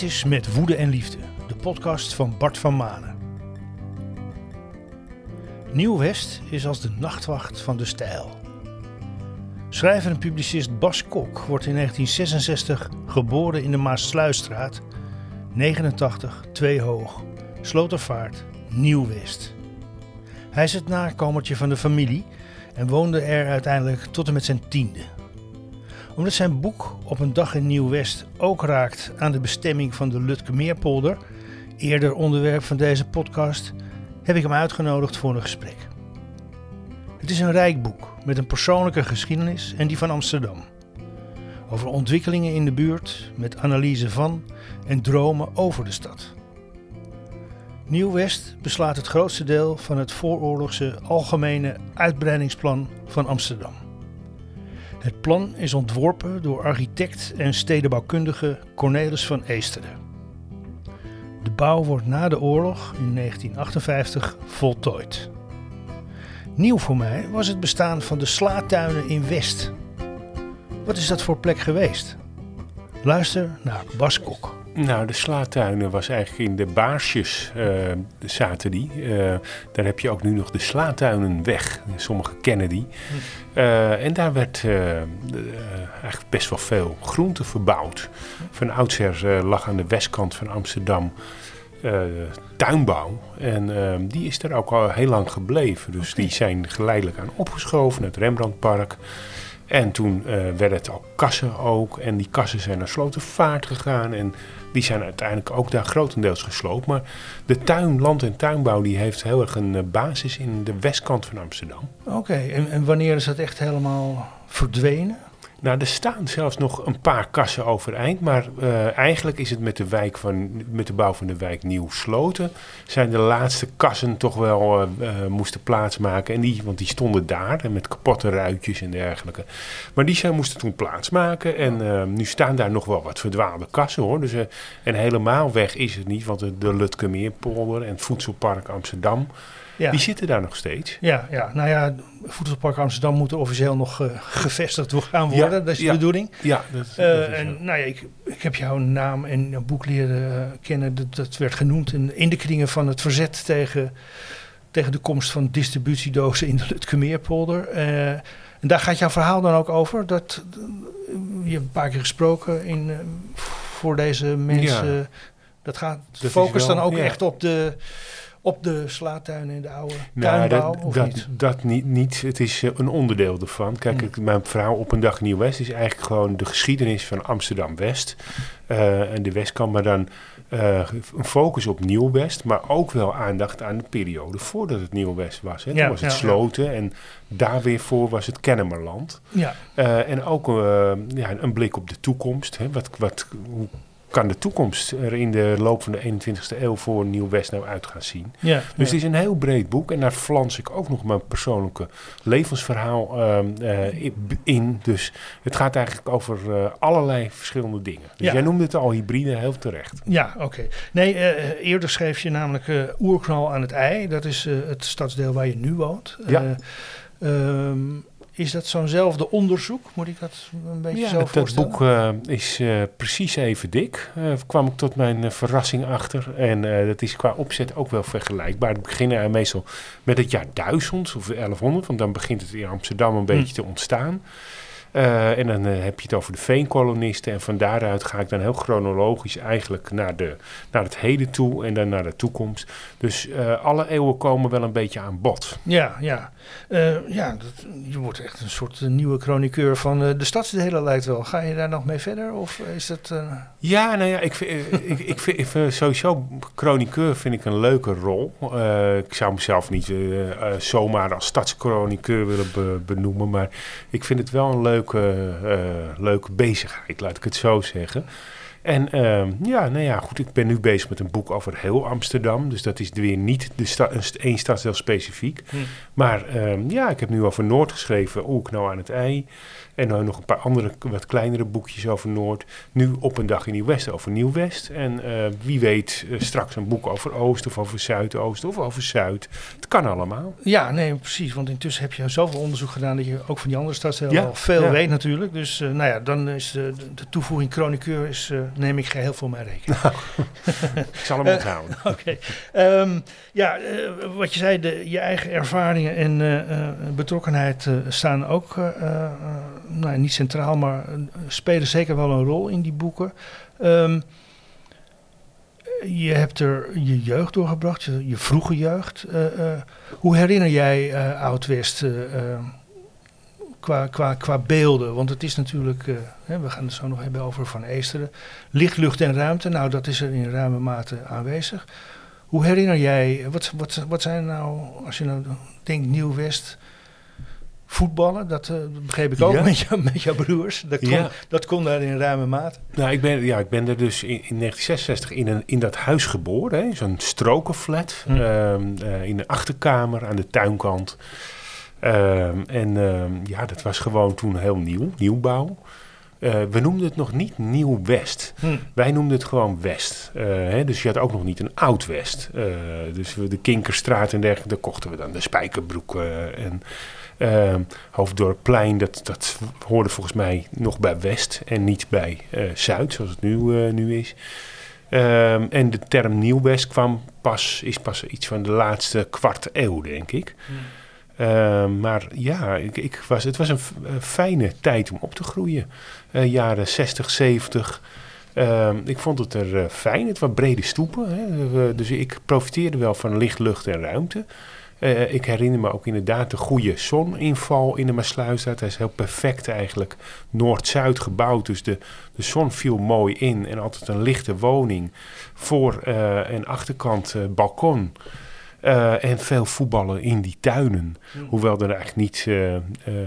Dit is Met Woede en Liefde, de podcast van Bart van Manen. Nieuw-West is als de nachtwacht van de stijl. Schrijver en publicist Bas Kok wordt in 1966 geboren in de Maasluisstraat, 89, 2 hoog, Slotervaart, Nieuw-West. Hij is het nakomertje van de familie en woonde er uiteindelijk tot en met zijn tiende. Omdat zijn boek op een dag in Nieuw-West ook raakt aan de bestemming van de Lutkemeerpolder, eerder onderwerp van deze podcast, heb ik hem uitgenodigd voor een gesprek. Het is een rijk boek met een persoonlijke geschiedenis en die van Amsterdam. Over ontwikkelingen in de buurt met analyse van en dromen over de stad. Nieuw-West beslaat het grootste deel van het vooroorlogse algemene uitbreidingsplan van Amsterdam. Het plan is ontworpen door architect en stedenbouwkundige Cornelis van Eesteren. De bouw wordt na de oorlog in 1958 voltooid. Nieuw voor mij was het bestaan van de slaatuinen in West. Wat is dat voor plek geweest? Luister naar Bas Kok. Nou, de slaatuinen was eigenlijk in de Baarsjes uh, zaten die. Uh, daar heb je ook nu nog de slaatuinenweg. Sommigen kennen die. Uh, en daar werd eigenlijk best wel veel groente verbouwd. Van oudsher lag aan de westkant van Amsterdam tuinbouw. En die is er ook al heel lang gebleven. Dus okay. die zijn geleidelijk aan opgeschoven, het Rembrandtpark. En toen uh, werden het al kassen ook. En die kassen zijn naar Slotervaart gegaan. En die zijn uiteindelijk ook daar grotendeels gesloopt. Maar de tuin, land- en tuinbouw die heeft heel erg een uh, basis in de westkant van Amsterdam. Oké, en, en wanneer is dat echt helemaal verdwenen? Nou, er staan zelfs nog een paar kassen overeind. Maar uh, eigenlijk is het met de, wijk van, met de bouw van de wijk Nieuw-Sloten... zijn de laatste kassen toch wel uh, moesten plaatsmaken. En die, want die stonden daar met kapotte ruitjes en dergelijke. Maar die zijn, moesten toen plaatsmaken. En nu staan daar nog wel wat verdwaalde kassen hoor. Dus, en helemaal weg is het niet. Want de, de Lutkemeerpolder en het Voedselpark Amsterdam... Ja. Die zitten daar nog steeds. Ja, ja. nou ja, Voedselpark Amsterdam moet officieel nog uh, gevestigd gaan worden. Ja, dat is de ja, bedoeling. Ja, dat, uh, dat is en zo. nou ja, ik, ik heb jouw naam en jouw boek leren uh, kennen. Dat, dat werd genoemd in, in de kringen van het verzet tegen, tegen de komst van distributiedozen in de Lutkemeerpolder. en daar gaat jouw verhaal dan ook over. Dat, je hebt een paar keer gesproken in, voor deze mensen. Dat gaat Dat focust wel, dan ook echt op de op de slaatuinen in de oude Nou, tuinbouw, dat, of dat, niet? dat niet, niet. Het is uh, een onderdeel ervan. Kijk, ik, mijn verhaal op een dag Nieuw-West is eigenlijk gewoon de geschiedenis van Amsterdam-West. Uh, en de Westkant, maar dan uh, een focus op Nieuw-West. Maar ook wel aandacht aan de periode voordat het Nieuw-West was. Hè. Toen Ja, was het ja, ja. Sloten en daar weer voor was het Kennemerland. Ja, en ook ja, een blik op de toekomst. Hè. Wat, wat, hoe kan de toekomst er in de loop van de 21ste eeuw voor Nieuw-West nou uit gaan zien? ja. Dus ja. het is een heel breed boek en daar flans ik ook nog mijn persoonlijke levensverhaal um, uh, in. Dus het gaat eigenlijk over uh, allerlei verschillende dingen. Dus Ja. jij noemde het al hybride, heel terecht. Ja, oké. Nee, uh, eerder schreef je namelijk Oerknal aan het ei. Dat is het stadsdeel waar je nu woont. Ja. Um, is dat zo'nzelfde onderzoek? Moet ik dat een beetje ja, zo dat, dat boek uh, is uh, precies even dik. Uh, kwam ik tot mijn verrassing achter. En dat is qua opzet ook wel vergelijkbaar. Het beginnen meestal met het jaar 1000 of 1100. Want dan begint het in Amsterdam een beetje te ontstaan. Uh, en dan uh, heb je het over de veenkolonisten. En van daaruit ga ik dan heel chronologisch eigenlijk naar, de, naar het heden toe en dan naar de toekomst. Dus uh, alle eeuwen komen wel een beetje aan bod. Ja, ja. Ja je wordt echt een soort nieuwe chroniqueur van de stadsdelen lijkt wel. Ga je daar nog mee verder of is dat... Ja, nou ja, ik vind, ik, ik ik vind sowieso chroniqueur vind ik een leuke rol. Uh, ik zou mezelf niet uh, zomaar als stadschroniqueur willen be benoemen, maar ik vind het wel een leuke, leuke bezigheid, laat ik het zo zeggen. En uh, ja, nou ja, goed, ik ben nu bezig met een boek over heel Amsterdam. Dus dat is weer niet de sta één stadsdeel specifiek. Hm. Maar uh, ja, ik heb nu over Noord geschreven, Oerknal aan het ei. En dan nog een paar andere, wat kleinere boekjes over Noord. Nu op een dag in Nieuw-West over Nieuw-West. En uh, wie weet uh, straks een boek over Oost of over Zuidoost of over Zuid. Het kan allemaal. Ja, nee, precies. Want intussen heb je zoveel onderzoek gedaan dat je ook van die andere stadsdelen Ja, al veel ja. weet natuurlijk. Dus uh, nou ja, dan is de, de toevoeging chroniqueur is, uh, neem ik geheel voor mijn rekening. ik zal hem onthouden. Oké. Ehm, ja, eh, wat je zei, de, je eigen ervaringen en eh, eh, betrokkenheid eh, staan ook eh, eh, nou, niet centraal, maar eh, spelen zeker wel een rol in die boeken. Ehm, je hebt er je jeugd doorgebracht, je, je vroege jeugd. Eh, eh, hoe herinner jij eh, Oud-West eh, eh, qua, qua, qua beelden? Want het is natuurlijk, eh, hè, we gaan het zo nog hebben over Van Eesteren. Licht, lucht en ruimte, nou dat is er in ruime mate aanwezig. Hoe herinner jij, wat, wat, wat zijn nou, als je nou denkt Nieuw-West, voetballen, dat eh, begreep ik ook Ja. met, jou, met jouw broers. Dat kon, Ja. dat kon daar in ruime mate. Nou, ik ben, ja, ik ben er dus in, in 1966 in, een, in dat huis geboren. hè, Zo'n strokenflat. Hm. ehm, eh, in de achterkamer aan de tuinkant. Ehm, en ehm, ja, dat was gewoon toen heel nieuw. Nieuwbouw. Eh, we noemden het nog niet Nieuw-West. Hm. Wij noemden het gewoon West. Eh, hè, dus je had ook nog niet een Oud-West. Eh, dus we, de Kinkerstraat en dergelijke, daar kochten we dan de spijkerbroeken. En ehm Hoofddorpplein, dat, dat hoorde volgens mij nog bij West en niet bij Zuid, zoals het nu, nu is. En de term Nieuw-West kwam pas, is pas iets van de laatste kwart eeuw, denk ik. Ehm, maar ja, ik, ik was, het was een, fijne tijd om op te groeien. Eh, jaren 60, 70. Ehm, ik vond het er eh, fijn. Het waren brede stoepen. Hè. Dus ik profiteerde wel van licht, lucht en ruimte. Eh, ik herinner me ook inderdaad de goede zoninval in de Maasluisstraat. Hij is heel perfect eigenlijk noord-zuid gebouwd. Dus de, de zon viel mooi in. En altijd een lichte woning. Voor- en achterkant balkon. Eh, en veel voetballen in die tuinen. Hoewel er eigenlijk niet eh, eh,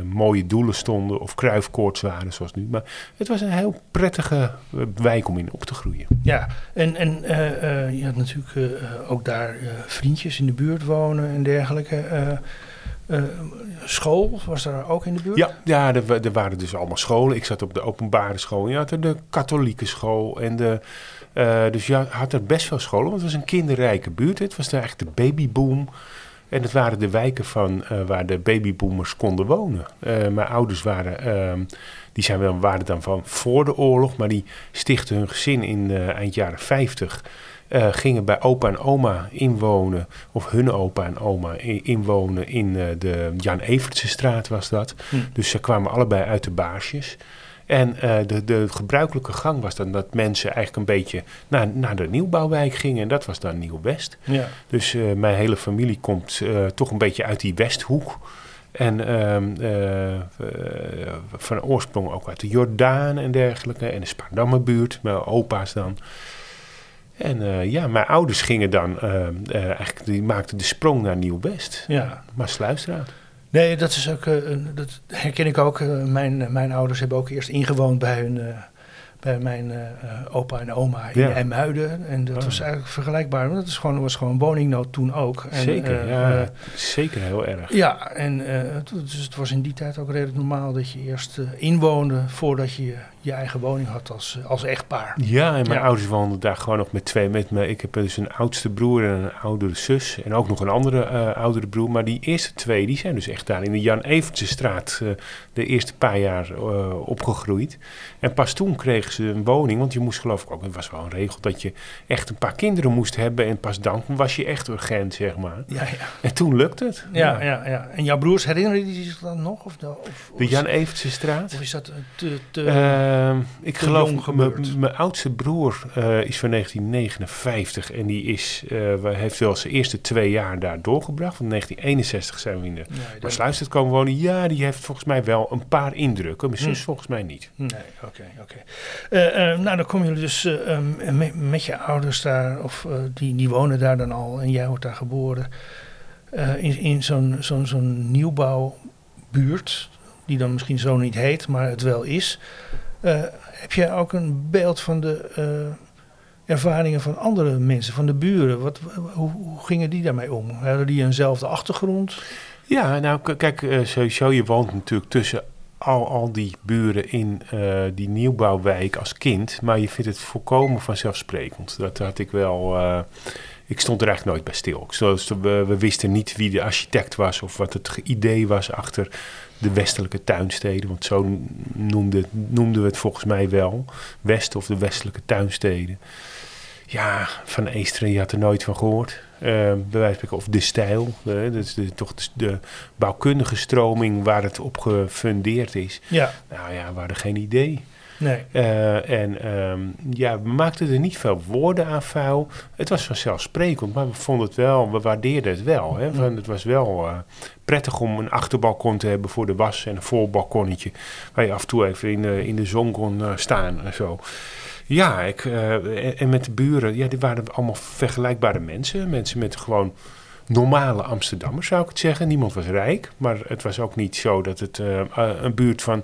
mooie doelen stonden of kruifkoorts waren zoals nu. Maar het was een heel prettige wijk om in op te groeien. Ja, en, en je had natuurlijk ook daar vriendjes in de buurt wonen en dergelijke. School was daar ook in de buurt? Ja, ja er, wa- er waren dus allemaal scholen. Ik zat op de openbare school. Je had er de katholieke school. En de, eh, dus je had er best veel scholen. Want het was een kinderrijke buurt. Het was daar echt de babyboom. En het waren de wijken van, eh, waar de babyboomers konden wonen. Eh, mijn ouders waren, ehm, die zijn wel, waren dan van voor de oorlog. Maar die stichtten hun gezin in eind jaren 50. eh, gingen bij opa en oma inwonen, of hun opa en oma inwonen in de Jan Evertse straat was dat. Hm. Dus ze kwamen allebei uit de baarsjes. En eh, de, de gebruikelijke gang was dan dat mensen eigenlijk een beetje naar, naar de nieuwbouwwijk gingen. En dat was dan Nieuw-West. Ja. Dus eh, mijn hele familie komt eh, toch een beetje uit die Westhoek. En ehm, eh, eh, van oorsprong ook uit de Jordaan en dergelijke. En de Spaardammerbuurt, mijn opa's dan. En ja, mijn ouders gingen dan, eh, eh, eigenlijk, die maakten de sprong naar Nieuw-West. ja. Maar Sluisstraat. Nee, dat is ook, eh, een- dat herken ik ook. Eh, mijn, mijn ouders hebben ook eerst ingewoond bij hun, eh, bij mijn opa en oma in Ja. En dat Ah. was eigenlijk vergelijkbaar. Want dat is gewoon, was gewoon woningnood toen ook. En, zeker, ja. zeker heel erg. ja, en het- dus het was in die tijd ook redelijk normaal dat je eerst inwoonde voordat je je eigen woning had als, eh, als echtpaar. Ja, en mijn Ja. ouders woonden daar gewoon nog met twee. Met me. Ik heb dus een oudste broer en een oudere zus. En ook nog een andere eh, oudere broer. Maar die eerste twee, die zijn dus echt daar in de Jan Evertse straat eh, de eerste paar jaar opgegroeid. En pas toen kregen ze een woning. Want je moest geloof ik ook, het was wel een regel, dat je echt een paar kinderen moest hebben. En pas dan was je echt urgent, zeg maar. Ja, ja. En toen lukte het. Ja, ja, ja. En jouw broers, herinneren die zich dan nog? Of, of, of, De Jan Evertse straat. of is dat te... te Ehm, ik te geloof, mijn oudste broer eh, is van 1959 en die is, we- heeft wel zijn eerste twee jaar daar doorgebracht. Van 1961 zijn we in de nee, komen wonen. Ja, die heeft volgens mij wel een paar indrukken. Mijn zus Hm. volgens mij niet. Nee, oké, oké. Eh, nou, dan kom je dus eh, um, met, je ouders daar, of die, die wonen daar dan al en jij wordt daar geboren. in in zo'n zo'n zo'n nieuwbouwbuurt, die dan misschien zo niet heet, maar het wel is. Eh, heb je ook een beeld van de eh, ervaringen van andere mensen, van de buren? Wat, hoe, gingen die daarmee om? Hadden die eenzelfde achtergrond? Ja, nou kijk, eh, sowieso, je woont natuurlijk tussen al, al die buren in die nieuwbouwwijk als kind. Maar je vindt het volkomen vanzelfsprekend. Dat had ik wel... ik stond er eigenlijk nooit bij stil. We, we wisten niet wie de architect was of wat het idee was achter de westelijke tuinsteden. Want zo noemde, noemden we het volgens mij wel. West of de westelijke tuinsteden. Ja, Van Eesteren, je had er nooit van gehoord. Eh, bij wijze van spreken, of de stijl. eh, dat is de, toch de, de bouwkundige stroming waar het op gefundeerd is. Ja, Nou ja, we hadden geen idee. Nee. Eh, en ehm, ja, we maakten er niet veel woorden aan vuil. Het was vanzelfsprekend, maar we vonden het wel, we waardeerden het wel. Hè? Van, het was wel eh, prettig om een achterbalkon te hebben voor de was en een voorbalkonnetje. Waar je af en toe even in, de- in de zon kon eh, staan en zo. Ja, ik, en, en met de buren, ja, die waren allemaal vergelijkbare mensen. Mensen met gewoon normale Amsterdammers, zou ik het zeggen. Niemand was rijk, maar het was ook niet zo dat het een buurt van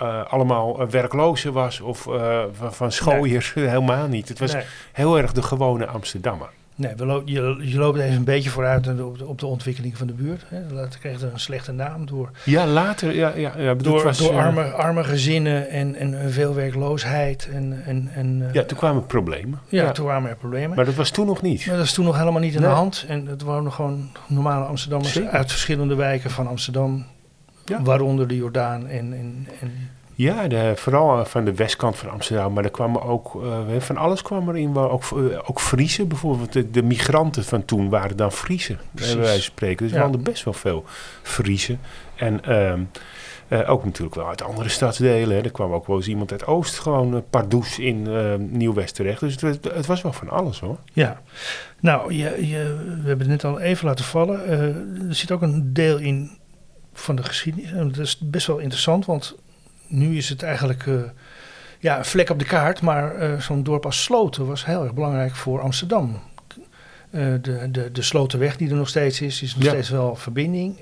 eh, allemaal eh, werklozen was of eh, van, schooiers. Helemaal niet. Het was nee. heel erg de gewone Amsterdammer. Nee, we lo- je, je loopt even een beetje vooruit op de, op de ontwikkeling van de buurt. Hè. Dat kreeg er een slechte naam door, Ja, later, ja, ja, ja door, was, arme, arme gezinnen en, en veel werkloosheid. En, en, en, Ja, toen kwamen problemen. ja, toen waren er problemen. Maar dat was toen nog niet. Maar dat is toen nog helemaal niet in Nee. de hand. En het waren gewoon normale Amsterdammers Zeker. uit verschillende wijken van Amsterdam. Ja. Waaronder de Jordaan en, en, en Ja, de, vooral eh, van de westkant van Amsterdam. Maar er kwamen ook, eh, van alles kwam erin. waar Ook, eh, ook Friese bijvoorbeeld. De, de migranten van toen waren dan Friese. Precies. Bij wijze van spreken. Dus Ja. we hadden best wel veel Friese. En ehm, eh, ook natuurlijk wel uit andere stadsdelen. Hè. Er kwam ook wel eens iemand uit Oost. Gewoon Pardoes in eh, Nieuw-West terecht. Dus het, het was wel van alles hoor. Ja, nou, je, je, we hebben het net al even laten vallen. Er zit ook een deel in van de geschiedenis. En dat is best wel interessant, want nu is het eigenlijk eh, ja, een vlek op de kaart. Maar eh, zo'n dorp als Sloten was heel erg belangrijk voor Amsterdam. Eh, de, de, de Slotenweg die er nog steeds is, is nog Ja. steeds wel verbinding.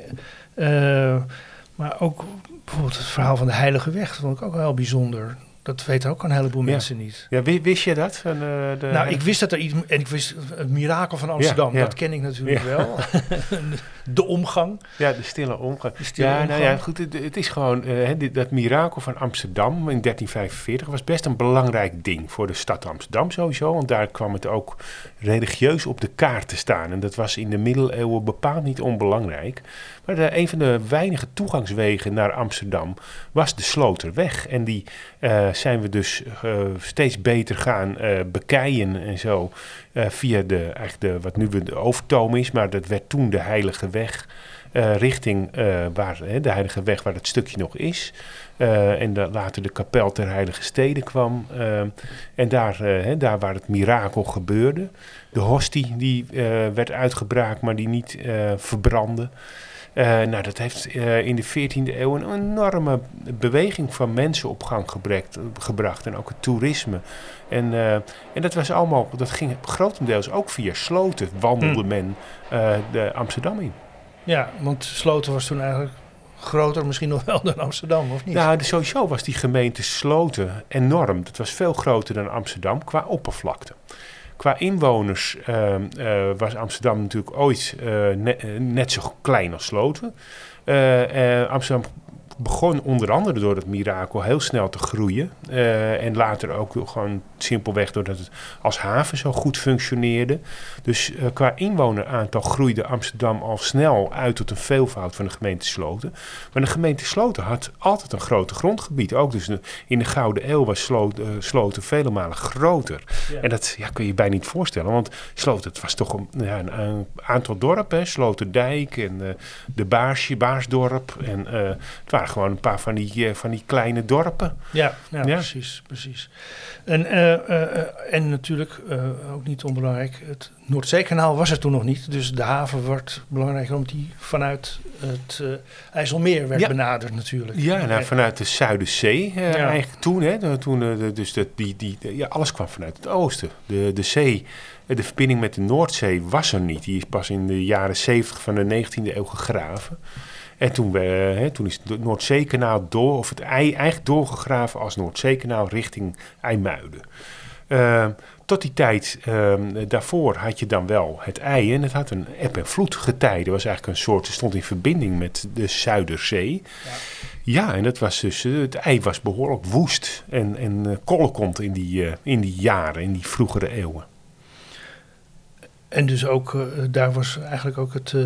Maar ook bijvoorbeeld het verhaal van de Heilige Weg, vond ik ook wel heel bijzonder. Dat weten ook een heleboel Ja. mensen niet. Ja, wi- wist je dat? Van, eh, de, Nou, ik wist dat er iets. En ik wist het mirakel van Amsterdam. Ja, ja. Dat ken ik natuurlijk wel. de omgang. Ja, de stille omgang. De stille ja, nou ja, goed, het, het is gewoon, eh, dit- dat mirakel van Amsterdam in 1345 was best een belangrijk ding voor de stad Amsterdam sowieso. Want daar kwam het ook religieus op de kaart te staan. En dat was in de middeleeuwen bepaald niet onbelangrijk. Maar een van de weinige toegangswegen naar Amsterdam was de Sloterweg. En die eh, zijn we dus eh, steeds beter gaan eh bekeien en zo. via de, eigenlijk de, wat nu de overtoom is, maar dat werd toen de Heilige Weg. richting waar, de Heilige Weg waar het stukje nog is. Eh, en da- later de kapel ter Heilige Steden kwam. eh, en daar, eh, daar waar het mirakel gebeurde. De hostie die werd uitgebraakt, maar die niet verbrandde. Nou, dat heeft in de 14e eeuw een enorme beweging van mensen op gang gebrekt, gebracht. En ook het toerisme. En, en dat was allemaal, dat ging grotendeels ook via sloten, wandelde Hmm. men de Amsterdam in. Ja, want Sloten was toen eigenlijk groter misschien nog wel dan Amsterdam, of niet? Nou, sowieso was die gemeente Sloten enorm. Dat was veel groter dan Amsterdam qua oppervlakte. Qua inwoners ehm, eh, was Amsterdam natuurlijk ooit eh, eh, net zo klein als Sloten. Amsterdam begon onder andere door het mirakel heel snel te groeien. En later ook gewoon simpelweg doordat het als haven zo goed functioneerde. Dus eh, qua inwoneraantal groeide Amsterdam al snel uit tot een veelvoud van de gemeente Sloten. Maar de gemeente Sloten had altijd een groter grondgebied. Ook dus in de Gouden Eeuw was Sloten, eh, Sloten vele malen groter. Ja. En dat ja, kun je je bijna niet voorstellen. Want Sloten, het was toch een, ja, een, een aantal dorpen. Sloterdijk en eh, de Baarsje, Baarsdorp. En het waren gewoon een paar van die, van die kleine dorpen. Ja, ja, Ja. precies, precies. En, en natuurlijk, eh, ook niet onbelangrijk, het Noordzeekanaal was er toen nog niet. Dus de haven wordt belangrijker omdat die vanuit het eh, IJsselmeer werd Ja. benaderd natuurlijk. Ja, nou, En- vanuit de Zuiderzee eh, Ja. eigenlijk toen. Hè, toen eh, dus dat die, die, ja, alles kwam vanuit het oosten. De, de zee, eh, de verbinding met de Noordzee was er niet. Die is pas in de jaren 70 van de 19e eeuw gegraven. En toen, we, hè, toen is het Noordzeekanaal door, of het ei eigenlijk doorgegraven als Noordzeekanaal richting IJmuiden. Eh, tot die tijd, eh, daarvoor had je dan wel het ei en het had een eb- en vloedgetijde. was eigenlijk een soort, stond in verbinding met de Zuiderzee. Ja, en dat was dus, eh, het ei was behoorlijk woest en, en uh, kolkend in die, eh, in die jaren, in die vroegere eeuwen. En dus ook, eh, daar was eigenlijk ook het, eh,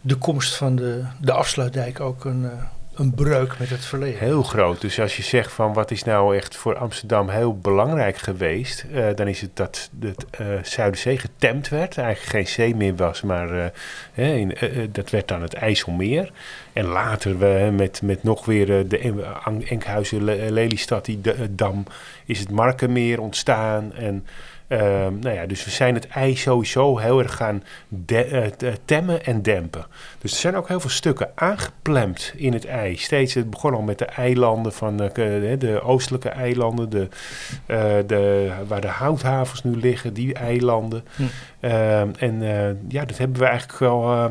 de komst van de, de afsluitdijk ook een, eh, een breuk met het verleden. Heel groot. Dus als je zegt van wat is nou echt voor Amsterdam heel belangrijk geweest, eh, dan is het dat de uh, Zuiderzee getemd werd. Eigenlijk geen zee meer was, maar in, dat werd dan het IJsselmeer. En later we, met, met nog weer de Enkhuizen-Lelystad, die dam, is het Markenmeer ontstaan. En Uh, nou ja, dus we zijn het ijs sowieso heel erg gaan de, uh, temmen en dempen. Dus er zijn ook heel veel stukken aangeplemd in het ijs. Steeds, het begon al met de eilanden van de, de oostelijke eilanden, de, uh, de, waar de houthavens nu liggen, die eilanden. Hm. en ja, dat hebben we eigenlijk wel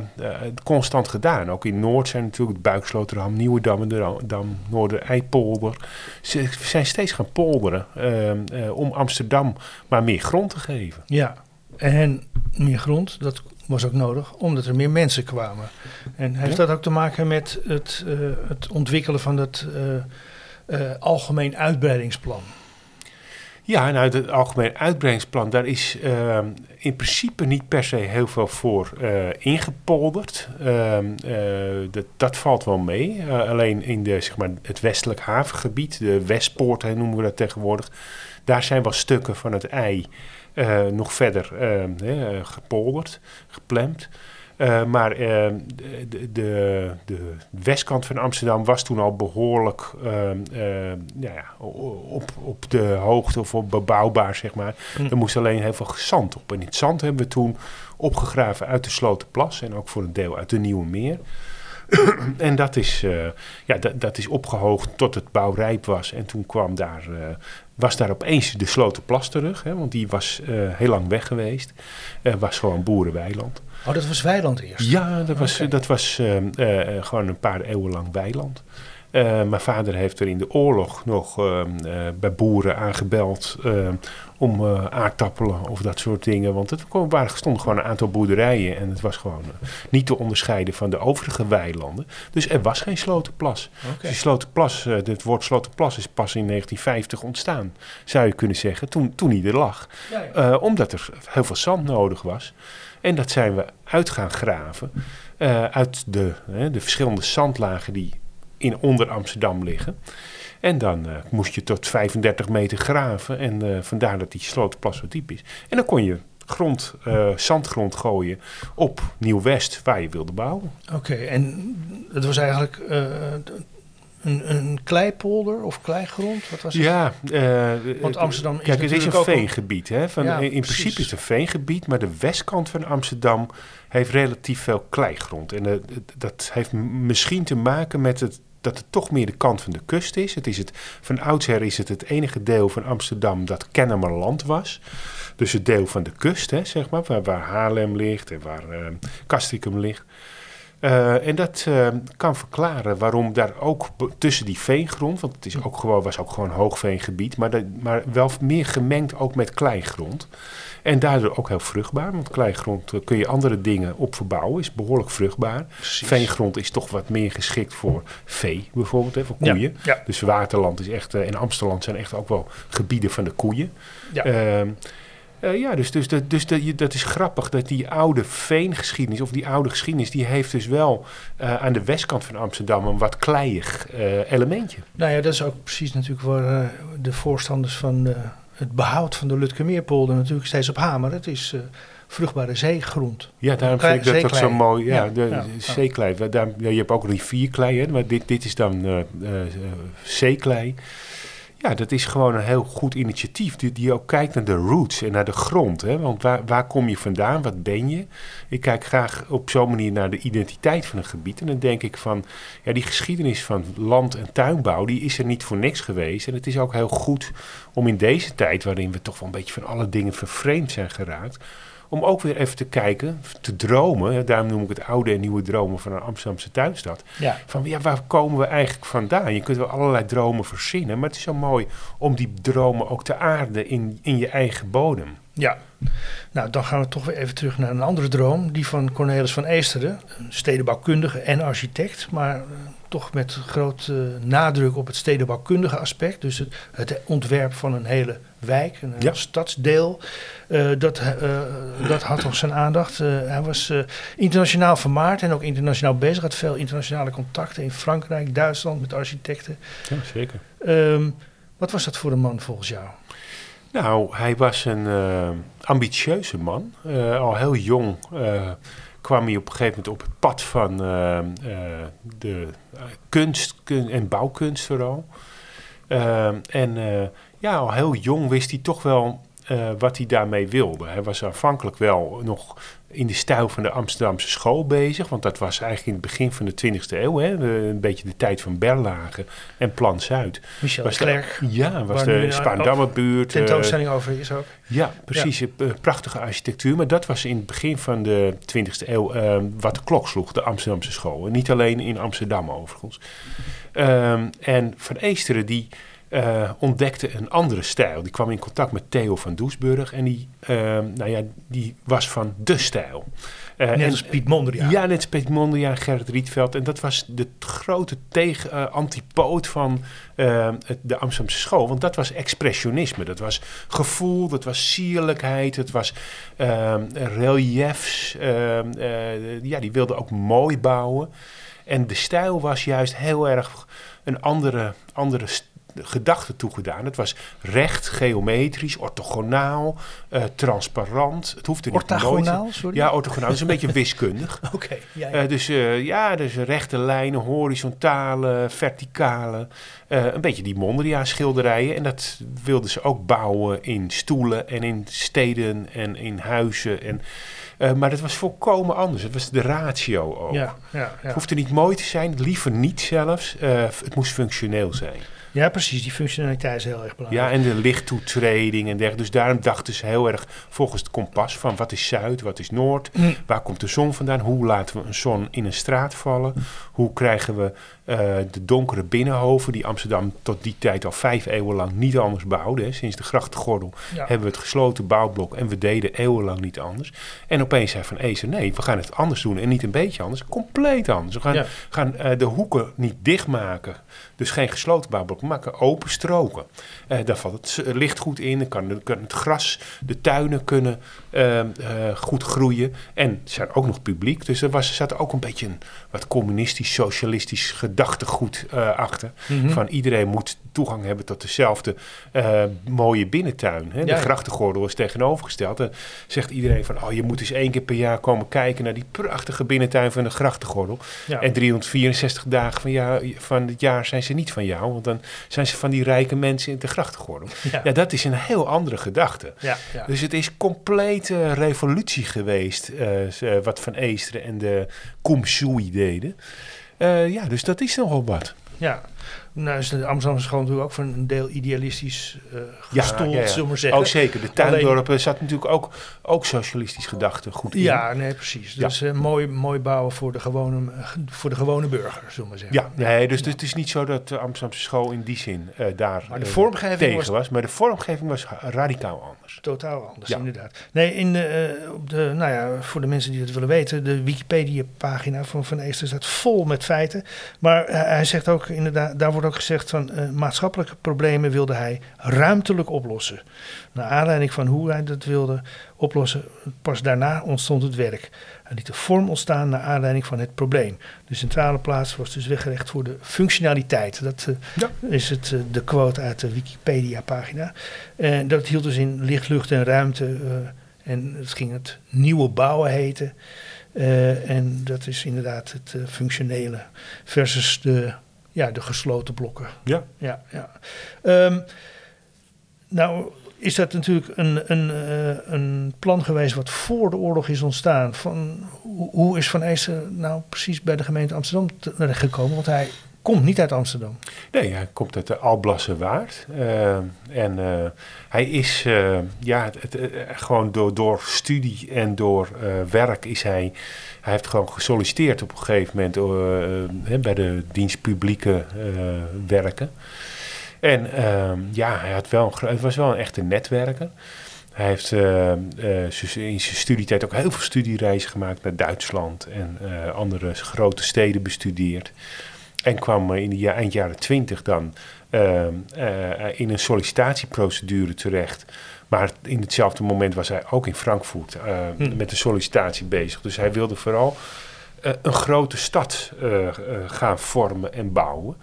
constant gedaan. Ook in Noord zijn natuurlijk het Buiksloterham, Nieuwedam en de Dam, Noorder-Eipolder. Ze zijn steeds gaan polderen om Amsterdam maar meer grond te geven. Ja, en meer grond, dat was ook nodig, omdat er meer mensen kwamen. En heeft ja. dat ook te maken met het, uh, het ontwikkelen van het uh, uh, algemeen uitbreidingsplan? Ja, nou, het algemeen uitbreidingsplan, daar is in principe niet per se heel veel voor ingepolderd. dat, dat valt wel mee. alleen in de, zeg maar, het westelijk havengebied, de Westpoort noemen we dat tegenwoordig daar zijn wel stukken van het ei uh, nog verder uh, gepolderd, geplemd. Uh, maar de, de, de, westkant van Amsterdam was toen al behoorlijk ja, op, op de hoogte of op bebouwbaar, zeg maar. Hm. Er moest alleen heel veel zand op. En het zand hebben we toen opgegraven uit de Slotenplas en ook voor een deel uit de Nieuwe Meer. en dat is, uh, ja, dat, dat is opgehoogd tot het bouwrijp was. En toen kwam daar, uh, was daar opeens de Slotenplas terug. Hè, want die was uh, heel lang weg geweest. was gewoon boerenweiland. Oh, dat was weiland eerst? Ja, dat was, okay. dat was gewoon een paar eeuwen lang weiland. Uh, mijn vader heeft er in de oorlog nog uh, uh, bij boeren aangebeld om aardappelen of dat soort dingen. Want het waren, stonden gewoon een aantal boerderijen en het was gewoon niet te onderscheiden van de overige weilanden. Dus er was geen slotenplas. Okay. Dus slotenplas, het woord slotenplas is pas in 1950 ontstaan, zou je kunnen zeggen, toen, toen hij er lag. Ja, ja. omdat er heel veel zand nodig was. En dat zijn we uit gaan graven uit de, de verschillende zandlagen die in onder Amsterdam liggen. En dan uh, moest je tot 35 meter graven. En uh, vandaar dat die slotenplas zo diep is. En dan kon je grond, uh, zandgrond gooien op Nieuw-West, waar je wilde bouwen. Oké, okay, en het was eigenlijk een, een kleipolder of kleigrond? Wat was het? Ja, want Amsterdam is Kijk, het is een veengebied. Hè? Van, ja, in precies. principe is het een veengebied, maar de westkant van Amsterdam heeft relatief veel kleigrond. En dat heeft misschien te maken met het dat het toch meer de kant van de kust is. Het is het, van oudsher is het het enige deel van Amsterdam dat Kennemerland was. Dus het deel van de kust, hè, zeg maar, waar, Haarlem ligt en waar uh, Castricum ligt. Uh, en dat uh, kan verklaren waarom daar ook tussen die veengrond, want het is ook gewoon, was ook gewoon hoogveengebied, maar, dat, maar wel meer gemengd ook met kleingrond. En daardoor ook heel vruchtbaar, want kleigrond uh, kun je andere dingen op verbouwen, is behoorlijk vruchtbaar. Precies. Veengrond is toch wat meer geschikt voor vee, bijvoorbeeld, hè, voor koeien. Ja, ja. Dus waterland is echt, en Amsterdam zijn echt ook wel gebieden van de koeien. Ja. Uh, ja, dus, dus, dat, dus dat, dat is grappig dat die oude veengeschiedenis, of die oude geschiedenis, die heeft dus wel uh, aan de westkant van Amsterdam een wat kleiig uh, elementje. Nou ja, dat is ook precies natuurlijk waar de voorstanders van het behoud van de Lutkemeerpolder natuurlijk steeds op hameren. Het is vruchtbare zeegrond. Ja, daarom vind ik dat ook zo mooi. Ja, ja de ja, zeeklei. Daar, je hebt ook rivierklei, hè, maar dit, dit is dan zeeklei. Ja, dat is gewoon een heel goed initiatief. Die, die ook kijkt naar de roots en naar de grond. Hè? Want waar, waar kom je vandaan? Wat ben je? Ik kijk graag op zo'n manier naar de identiteit van een gebied. En dan denk ik van, ja, die geschiedenis van land- en tuinbouw, die is er niet voor niks geweest. En het is ook heel goed om in deze tijd, waarin we toch wel een beetje van alle dingen vervreemd zijn geraakt om ook weer even te kijken, te dromen. Daarom noem ik het oude en nieuwe dromen van een Amsterdamse tuinstad. Ja. Van ja, waar komen we eigenlijk vandaan? Je kunt wel allerlei dromen verzinnen, maar het is zo mooi om die dromen ook te aarden in, in je eigen bodem. Ja, nou dan gaan we toch weer even terug naar een andere droom. Die van Cornelis van Eesteren, stedenbouwkundige en architect. Maar uh, toch met groot uh, nadruk op het stedenbouwkundige aspect. Dus het, het ontwerp van een hele wijk, een ja. stadsdeel. Uh, dat, dat had toch zijn aandacht. hij was internationaal vermaard en ook internationaal bezig. Had veel internationale contacten in Frankrijk, Duitsland met architecten. Ja, zeker. Um, wat was dat voor een man volgens jou? Nou, hij was een uh, ambitieuze man. Uh, al heel jong uh, kwam hij op een gegeven moment op het pad van de kunst kun en bouwkunst vooral. en ja, al heel jong wist hij toch wel wat hij daarmee wilde. Hij was aanvankelijk wel nog in de stijl van de Amsterdamse school bezig. Want dat was eigenlijk in het begin van de 20e eeuw. Hè, een beetje de tijd van Berlage en Plan Zuid. Michel was Klerk. De, ja, was de Spaardammerbuurt. Tentoonstelling over is ook. Ja, precies. Ja. Prachtige architectuur. Maar dat was in het begin van de 20e eeuw uh, wat de klok sloeg, de Amsterdamse school. En niet alleen in Amsterdam overigens. Um, en Van Eesteren die uh, ontdekte een andere stijl. Die kwam in contact met Theo van Doesburg en die, uh, nou ja, die was van de stijl. Uh, net als Piet Mondriaan. Ja, net als Piet Mondriaan en Gerrit Rietveld. En dat was de grote tegen, antipoot van de Amsterdamse school. Want dat was expressionisme. Dat was gevoel, dat was sierlijkheid, het was reliefs. ja, die wilden ook mooi bouwen. En de stijl was juist heel erg een andere, andere gedachte toegedaan. Het was recht, geometrisch, orthogonaal, uh, transparant. Het hoefde niet orthogonaal, nooit... sorry? Ja, orthogonaal. Dat is een beetje wiskundig. Oké, okay, ja, ja. Uh, dus uh, ja, dus rechte lijnen, horizontale, verticale. een beetje die Mondriaan-schilderijen. En dat wilden ze ook bouwen in stoelen en in steden en in huizen en... Uh, maar dat was volkomen anders. Het was de ratio ook. Ja, ja, ja. Het hoefde niet mooi te zijn, liever niet zelfs. Uh, het moest functioneel zijn. Ja, precies. Die functionaliteit is heel erg belangrijk. Ja, en de lichttoetreding en dergelijke. Dus daarom dachten ze heel erg volgens het kompas van wat is zuid, wat is noord, mm. waar komt de zon vandaan, hoe laten we een zon in een straat vallen, hoe krijgen we uh, de donkere binnenhoven, die Amsterdam tot die tijd al vijf eeuwen lang niet anders bouwde. Hè. Sinds de grachtengordel ja. hebben we het gesloten bouwblok en we deden eeuwenlang niet anders. En opeens zei Van Ezen, nee, we gaan het anders doen en niet een beetje anders, compleet anders. We gaan, ja. gaan uh, de hoeken niet dichtmaken, dus geen gesloten bouwblok, we maken open stroken. Uh, daar valt het licht goed in, dan kan, kan het gras, de tuinen kunnen goed groeien en er zijn ook nog publiek. Dus er, was, zat ook een beetje een wat communistisch, socialistisch gedachtegoed uh, achter. Mm -hmm. Van iedereen moet toegang hebben tot dezelfde uh, mooie binnentuin. Hè? De ja, grachtengordel is tegenovergesteld. Dan zegt iedereen van, oh, je moet eens één keer per jaar komen kijken naar die prachtige binnentuin van de grachtengordel. Ja. En 364 dagen van, ja, van het jaar zijn ze niet van jou, want dan zijn ze van die rijke mensen in de grachtengordel. Ja, ja dat is een heel andere gedachte. Dus het is complete revolutie geweest, uh, wat Van Eesteren en de Kumsui deden. Ja, dus dat is nogal wat. Ja, nou is de Amsterdamse school natuurlijk ook voor een deel idealistisch uh, gestoeld, ja, ja, ja. zullen we maar zeggen. Oh zeker, de tuindorpen Alleen, zat natuurlijk ook, ook socialistisch gedachten goed in. Ja, nee, precies. Dus uh, mooi, mooi bouwen voor de, gewone, voor de gewone burger, zullen we maar zeggen. Ja, nee, dus, dus het is niet zo dat de Amsterdamse school in die zin uh, daar maar de vormgeving tegen was, was, Maar de vormgeving was radicaal anders. Totaal anders, inderdaad. Nee, in de, op de, nou ja, voor de mensen die het willen weten, de Wikipedia-pagina van Van Eester staat vol met feiten. Maar hij zegt ook inderdaad, daar wordt ook gezegd van uh, maatschappelijke problemen wilde hij ruimtelijk oplossen. Naar aanleiding van hoe hij dat wilde oplossen, pas daarna ontstond het werk. Hij liet de vorm ontstaan naar aanleiding van het probleem. De centrale plaats was dus weggelegd voor de functionaliteit. Dat uh, ja. is het, uh, de quote uit de Wikipedia-pagina. En dat hield dus in licht, lucht en ruimte. en het ging het nieuwe bouwen heten. en dat is inderdaad het functionele versus de ja, de gesloten blokken. Ja. ja, ja. Um, nou, is dat natuurlijk een, een, uh, een plan geweest wat voor de oorlog is ontstaan. Van, hoe is Van Eijssen nou precies bij de gemeente Amsterdam gekomen? Want hij komt niet uit Amsterdam. Nee, hij komt uit de Alblasse Waard. Uh, en uh, hij is, ja, het, gewoon door, door studie en door werk is hij... Hij heeft gewoon gesolliciteerd op een gegeven moment bij de dienst publieke werken. En ja, hij had wel een, het was wel een echte netwerker. Hij heeft uh, in zijn studietijd ook heel veel studiereizen gemaakt naar Duitsland en andere grote steden bestudeerd. En kwam in de eind jaren twintig dan in een sollicitatieprocedure terecht. Maar in hetzelfde moment was hij ook in Frankfurt hm. met de sollicitatie bezig. Dus hij wilde vooral een grote stad gaan vormen en bouwen.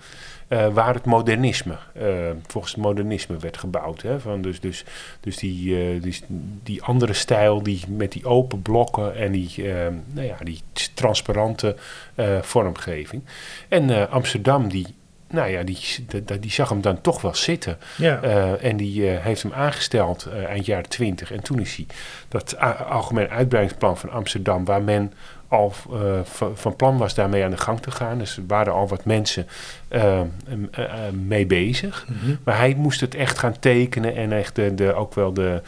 Uh, waar het modernisme, uh, volgens het modernisme werd gebouwd. Hè, van dus dus, dus die, uh, die, die, andere stijl, die, met die open blokken en die, nou ja, die transparante vormgeving. En Amsterdam, die, nou ja, die, die, die, zag hem dan toch wel zitten. Ja. en die heeft hem aangesteld eind jaren twintig. En toen is hij dat algemeen uitbreidingsplan van Amsterdam, waar men al uh, van, plan was daarmee aan de gang te gaan. Dus er waren al wat mensen uh, mee bezig. Mhm. Maar hij moest het echt gaan tekenen en echt de, de, ook wel de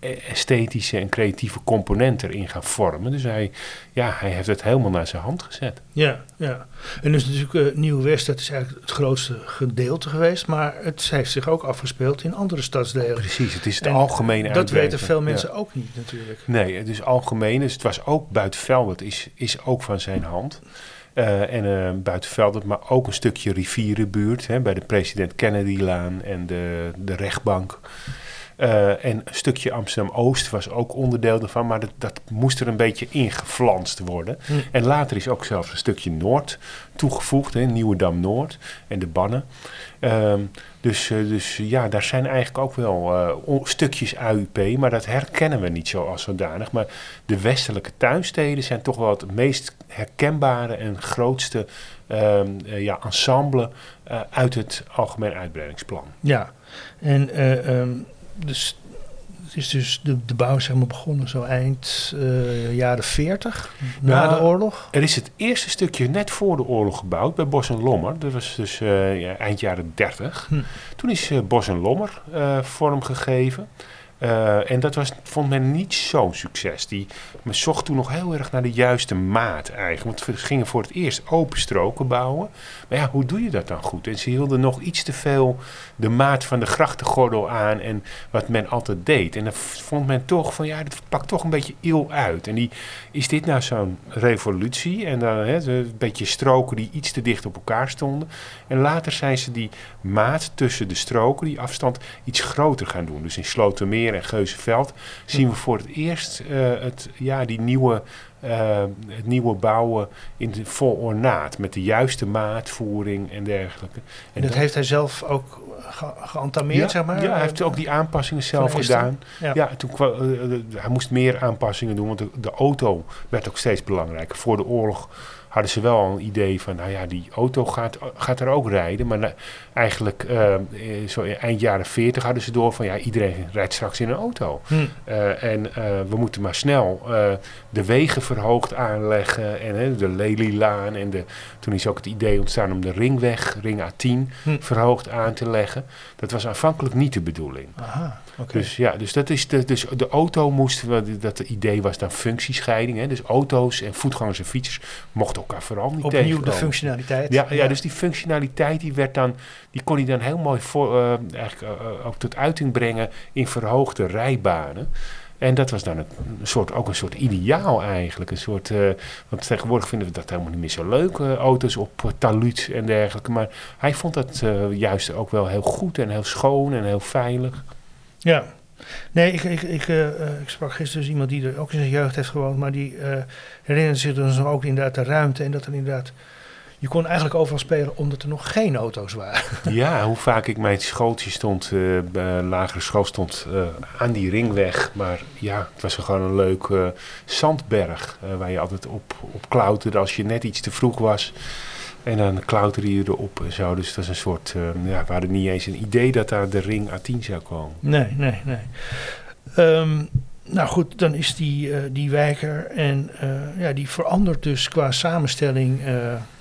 esthetische en creatieve component erin gaan vormen. Dus hij, ja, hij heeft het helemaal naar zijn hand gezet. Ja, ja. En dus natuurlijk uh, Nieuw-West, dat is eigenlijk het grootste gedeelte geweest, maar het heeft zich ook afgespeeld in andere stadsdelen. Precies, het is het algemene Dat weten veel mensen ook niet natuurlijk. Nee, het is algemeen, dus het was ook buiten is, is ook van zijn hand. Uh, en uh, buiten maar ook een stukje rivierenbuurt hè, bij de president Kennedy-laan en de, de rechtbank. Uh, en een stukje Amsterdam-Oost was ook onderdeel ervan, maar dat, dat moest er een beetje ingeflanst worden. Hm. En later is ook zelfs een stukje Noord toegevoegd, hè, Nieuwedam-Noord en de Bannen. Uh, dus, uh, dus ja, daar zijn eigenlijk ook wel uh, stukjes AUP, maar dat herkennen we niet zo als zodanig. Maar de westelijke tuinsteden zijn toch wel het meest herkenbare en grootste ehm, ja, ensemble uit het algemeen uitbreidingsplan. Ja, en um dus het is dus de, de bouw zeg maar begonnen zo eind uh, jaren 40, na de oorlog. Er is het eerste stukje net voor de oorlog gebouwd bij Bos en Lommer. Dat was dus uh, ja, eind jaren 30. Hm. Toen is uh, Bos en Lommer vorm gegeven. Uh, en dat was, vond men niet zo'n succes. Die, men zocht toen nog heel erg naar de juiste maat eigenlijk. Want we gingen voor het eerst open stroken bouwen. Maar ja, hoe doe je dat dan goed? En ze hielden nog iets te veel de maat van de grachtengordel aan en wat men altijd deed. En dan vond men toch van ja, dat pakt toch een beetje il uit. En die, is dit nou zo'n revolutie? En dan hè, een beetje stroken die iets te dicht op elkaar stonden. En later zijn ze die maat tussen de stroken, die afstand, iets groter gaan doen. Dus in Slotermeer en Geuzenveld zien we voor het eerst uh, het, ja, die nieuwe uh, het nieuwe bouwen in de, vol ornaat. Met de juiste maatvoering en dergelijke. En, dat, heeft hij zelf ook ge geantameerd, zeg maar? Ja, hij heeft ook die aanpassingen zelf gedaan. Ja, ja toen, uh, hij moest meer aanpassingen doen, want de, de auto werd ook steeds belangrijker. Voor de oorlog hadden ze wel een idee van, nou ja, die auto gaat, gaat er ook rijden. Maar eigenlijk uh, zo eind jaren 40 hadden ze door van, ja, iedereen rijdt straks in een auto. Hm. Uh, en uh, we moeten maar snel de wegen verhoogd aanleggen en de Lelylaan. En de, toen is ook het idee ontstaan om de ringweg, ring A10, hm. verhoogd aan te leggen. Dat was aanvankelijk niet de bedoeling. Aha. Dus ja, dus dat is de, dus de auto moest, dat het idee was dan functiescheiding. Hè? Dus auto's en voetgangers en fietsers mochten elkaar vooral niet Opnieuw de functionaliteit. Ja, ja, dus die functionaliteit die werd dan, die kon hij dan heel mooi voor, uh, eigenlijk, uh, ook tot uiting brengen in verhoogde rijbanen. En dat was dan een, soort, ook een soort ideaal eigenlijk. Een soort, uh, want tegenwoordig vinden we dat helemaal niet meer zo leuk, uh, auto's op uh, taluut en dergelijke. Maar hij vond dat juist ook wel heel goed en heel schoon en heel veilig. Ja. Nee, ik, ik, ik, uh, ik sprak gisteren dus iemand die er ook in zijn jeugd heeft gewoond, maar die uh, herinnerde zich dus ook inderdaad de ruimte en dat er inderdaad je kon eigenlijk overal spelen omdat er nog geen auto's waren. Ja, hoe vaak ik mijn schooltje stond, lagere school stond aan die ringweg. Maar ja, het was gewoon een leuk zandberg waar je altijd op, op klauterde als je net iets te vroeg was. En dan klauterde je erop en zo. Dus dat is een soort, uh, ja, we hadden niet eens een idee dat daar de ring A10 zou komen. Nee, nee, nee. Um, nou goed, dan is die, uh, die wijker en uh, ja, die verandert dus qua samenstelling.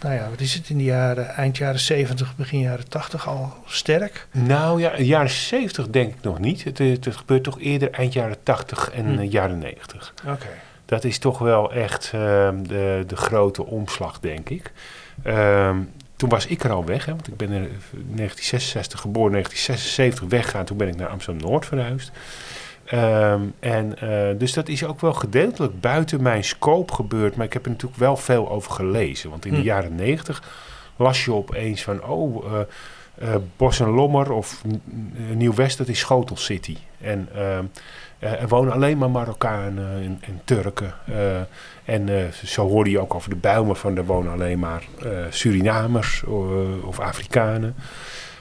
nou ja, wat is het in de jaren, eind jaren 70, begin jaren 80 al sterk? Nou ja, jaren 70 denk ik nog niet. Het, het gebeurt toch eerder eind jaren 80 en hm. jaren 90. Oké. Dat is toch wel echt ehm, de, de grote omslag, denk ik. Um, toen was ik er al weg, hè, want ik ben in 1966 geboren, 1976 weggegaan. Toen ben ik naar Amsterdam-Noord verhuisd. Ehm, en, eh, dus dat is ook wel gedeeltelijk buiten mijn scope gebeurd. Maar ik heb er natuurlijk wel veel over gelezen. Want in de Hm. jaren negentig las je opeens van... oh, eh, eh, Bos en Lommer of Nieuw-West, dat is Schotel City. En ehm, eh, er wonen alleen maar Marokkanen en, en Turken. Eh, en eh, zo hoorde je ook over de Bijlmer van... er wonen alleen maar eh, Surinamers eh, of Afrikanen.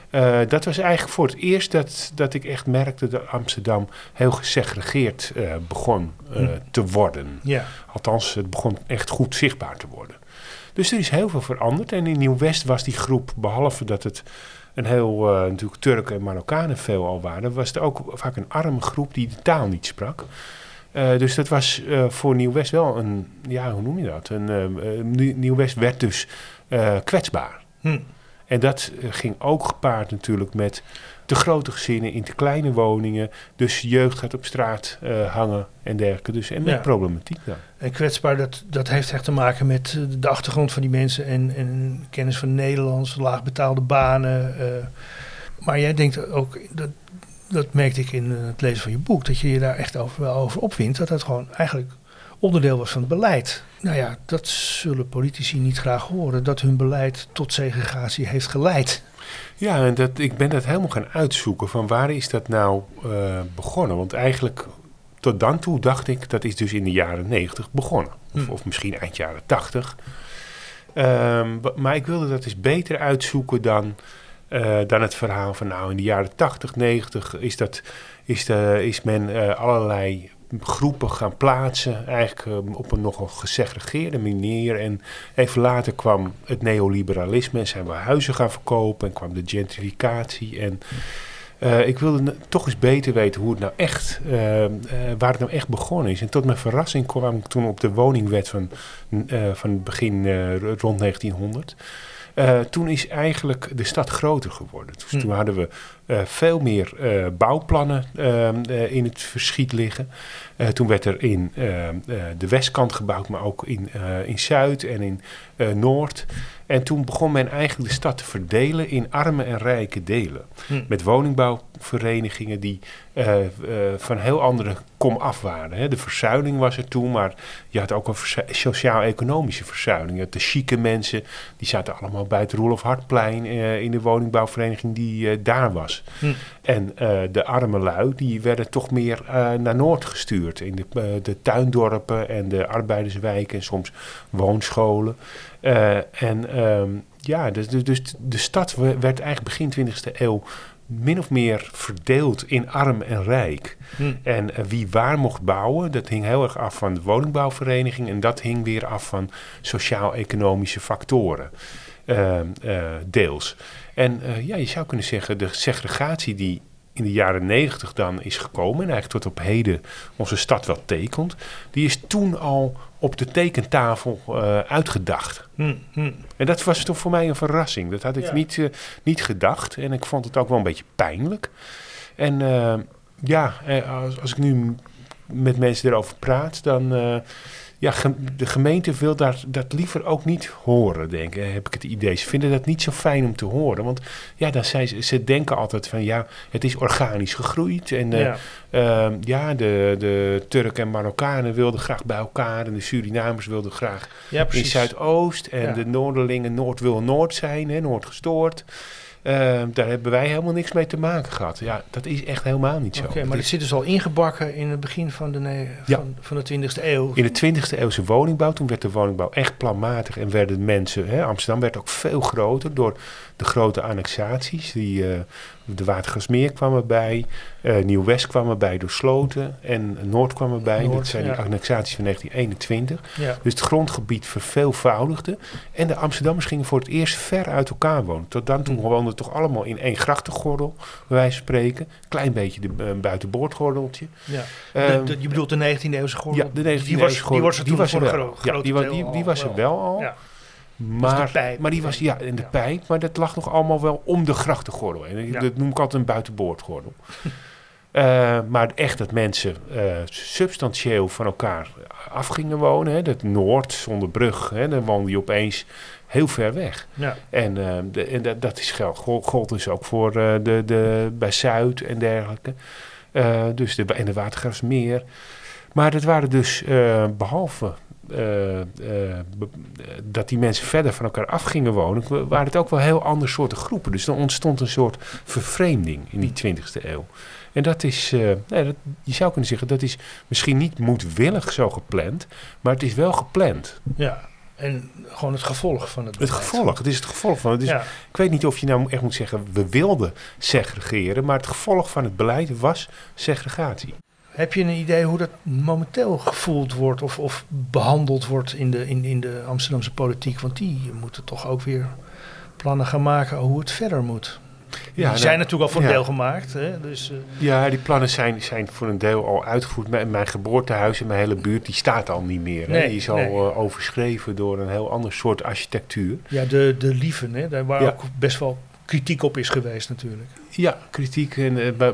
Eh, dat was eigenlijk voor het eerst dat, dat ik echt merkte dat Amsterdam heel gesegregeerd eh, begon eh, Hm. te worden. Ja. Althans, het begon echt goed zichtbaar te worden. Dus er is heel veel veranderd. En in Nieuw-West was die groep, behalve dat het een heel eh, natuurlijk Turken en Marokkanen veel al waren, was het ook vaak een arme groep die de taal niet sprak. Eh, dus dat was eh, voor Nieuw-West wel een, ja, hoe noem je dat? Een, Nieuw- Nieuw-West werd dus kwetsbaar. Hm. En dat ging ook gepaard natuurlijk met te grote gezinnen in te kleine woningen. Dus jeugd gaat op straat eh, hangen en dergelijke. Dus, en met Ja. problematiek dan. En kwetsbaar, dat, dat heeft echt te maken met de achtergrond van die mensen en, en kennis van Nederlands, laagbetaalde banen. eh. maar jij denkt ook, dat, dat merkte ik in eh, het lezen van je boek, dat je je daar echt over, wel over opwindt, dat dat gewoon eigenlijk onderdeel was van het beleid. Nou ja, dat zullen politici niet graag horen, dat hun beleid tot segregatie heeft geleid. Ja, en dat, ik ben dat helemaal gaan uitzoeken van waar is dat nou eh, begonnen. Want eigenlijk tot dan toe dacht ik dat is dus in de jaren 90 begonnen. Of, Hm. of misschien eind jaren 80. Ehm, maar ik wilde dat eens beter uitzoeken dan, eh, dan het verhaal van nou in de jaren 80, 90 is, dat, is, de, is men eh, allerlei groepen gaan plaatsen. Eigenlijk eh, op een nogal gesegregeerde manier. En even later kwam het neoliberalisme en zijn we huizen gaan verkopen en kwam de gentrificatie. En eh, ik wilde toch eens beter weten hoe het nou echt, eh, eh, waar het nou echt begonnen is. En tot mijn verrassing kwam ik toen op de woningwet van, eh, van begin rond 1900. Eh, toen is eigenlijk de stad groter geworden. Dus Hm. toen hadden we eh, veel meer eh, bouwplannen eh, eh, in het verschiet liggen. Toen werd er in eh, eh, de westkant gebouwd, maar ook in, in Zuid en in eh, Noord. En toen begon men eigenlijk de stad te verdelen in arme en rijke delen. Hm. Met woningbouwverenigingen die eh, eh, van heel andere komaf waren. Hè. De verzuiling was er toen, maar je had ook een sociaal-economische verzuiling. Je had de chique mensen, die zaten allemaal bij het Roelof Hartplein in de woningbouwvereniging die daar was. Hm. En de arme lui, die werden toch meer naar Noord gestuurd. In de, de tuindorpen en de arbeiderswijken en soms woonscholen. Eh, en ehm, ja, dus, dus- dus de stad we- werd eigenlijk begin 20e eeuw min of meer verdeeld in arm en rijk. Hm. En eh, wie waar mocht bouwen, dat hing heel erg af van de woningbouwvereniging. En dat hing weer af van sociaal-economische factoren. eh, eh, deels. En ja, je zou kunnen zeggen, de segregatie die in de jaren negentig dan is gekomen... en eigenlijk tot op heden onze stad wel tekent... die is toen al op de tekentafel eh, uitgedacht. Hm. Hm. En dat was toch voor mij een verrassing. Dat had ik Ja. niet, eh, niet gedacht. En ik vond het ook wel een beetje pijnlijk. En eh, ja, als, als ik nu met mensen erover praat, dan... ja, de gemeente wil daar, dat liever ook niet horen, denk ik, heb ik het idee. Ze vinden dat niet zo fijn om te horen. Want ja, dan zijn ze, ze denken altijd van ja, het is organisch gegroeid. En eh, Ja. Ehm, ja, de, de Turken en Marokkanen wilden graag bij elkaar en de Surinamers wilden graag ja, in. Zuidoost. En Ja. de Noorderlingen Noord wil Noord zijn, hè, Noord gestoord. Ehm, daar hebben wij helemaal niks mee te maken gehad. Ja, dat is echt helemaal niet zo. Oké, maar is- het zit dus al ingebakken in het begin van de, Ja. van, van de 20e eeuw. in de 20e eeuwse woningbouw, toen werd de woningbouw echt planmatig en werden mensen, hè, Amsterdam werd ook veel groter door de grote annexaties. Die, eh, de Watergasmeer kwam erbij, eh, Nieuw-West kwam erbij door Sloten en Noord kwam erbij. Noord, dat zijn die ja. annexaties van 1921. Ja. Dus het grondgebied verveelvoudigde. En de Amsterdammers gingen voor het eerst ver uit elkaar wonen. Tot dan toe Hm. woonden toch allemaal in één grachtengordel, bij wijze van spreken. Klein beetje de uh, buitenboordgordeltje. Ja. Ehm, De- de- je bedoelt de 19e eeuwse gordel? ja, de 19e die was, die was er die was er wel. Ja, groot die, wa- deel die, die was er wel al. Ja. Maar, pijp. maar die was, ja, in de Ja. pijp, maar dat lag nog allemaal wel om de grachtengordel. En Ja. dat noem ik altijd een buitenboordgordel. Eh, maar echt dat mensen eh, substantieel van elkaar af gingen wonen. Hè, dat Noord zonder brug, hè, dan woonde je opeens heel ver weg. Ja. En, eh, de, en dat, dat is geld. Gold, dus ook voor de, de, bij Zuid en dergelijke. Dus de, en de Watergraafsmeer. Maar dat waren dus, behalve dat die mensen verder van elkaar af gingen wonen, waren het ook wel heel andere soorten groepen. Dus er ontstond een soort vervreemding in die 20e eeuw. En dat is, nee, dat, je zou kunnen zeggen, dat is misschien niet moedwillig zo gepland, maar het is wel gepland. Ja, en gewoon het gevolg van het beleid. Het gevolg, het is het gevolg van het. Is, Ik weet niet of je nou echt moet zeggen, we wilden segregeren, maar het gevolg van het beleid was segregatie. Heb je een idee hoe dat momenteel gevoeld wordt of, of behandeld wordt in de, in, in de Amsterdamse politiek? Want die moeten toch ook weer plannen gaan maken hoe het verder moet. Ja, die zijn natuurlijk al voor een deel gemaakt. Hè? Dus, uh, ja, die plannen zijn, zijn voor een deel al uitgevoerd. Mijn, mijn geboortehuis in mijn hele buurt die staat al niet meer. Nee, Die is al uh, overschreven door een heel ander soort architectuur. Ja, de, de Lieven, hè? daar waar ook best wel kritiek op is geweest natuurlijk. Ja, kritiek. En, uh,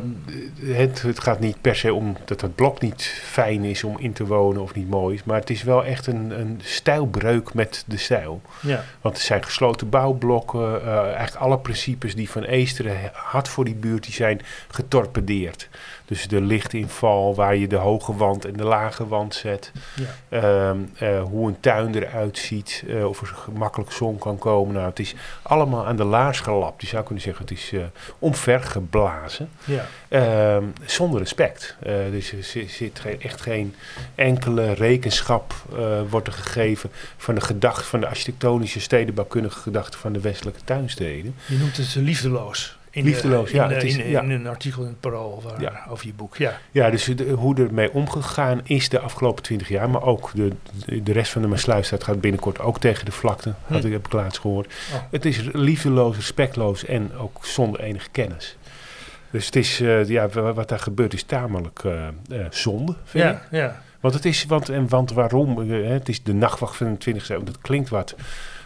het, het, gaat niet per se om dat het blok niet fijn is om in te wonen of niet mooi is. Maar het is wel echt een, een stijlbreuk met de stijl. Ja. Want het zijn gesloten bouwblokken. Uh, eigenlijk alle principes die Van Eesteren had voor die buurt, die zijn getorpedeerd. Dus de lichtinval, waar je de hoge wand en de lage wand zet. Ja. Ehm, uh, hoe een tuin eruit ziet, uh, of er gemakkelijk zon kan komen. Nou, het is allemaal aan de laars gelapt. Je zou kunnen zeggen, het is uh, omvergeblazen. Ja. Ehm, zonder respect. dus er zit geen, echt geen enkele rekenschap wordt er gegeven van de gedachte, van de architectonische stedenbouwkundige gedachte van de westelijke tuinsteden. Je noemt het liefdeloos. In Liefdeloos, ja. In, het is, in, ja. in, een artikel in het Parool ja. over je boek, ja. Ja, dus de, hoe ermee omgegaan is de afgelopen twintig jaar, maar ook de, de rest van de Maasluisstraat gaat binnenkort ook tegen de vlakte, hm. had ik, heb ik laatst gehoord. Oh. Het is liefdeloos, respectloos en ook zonder enige kennis. Dus het is, uh, ja, wat daar gebeurt is tamelijk uh, uh, zonde, vind ja, ik. Ja. Want het is, want, en want waarom, het is de nachtwacht van de 20e eeuw, dat klinkt wat,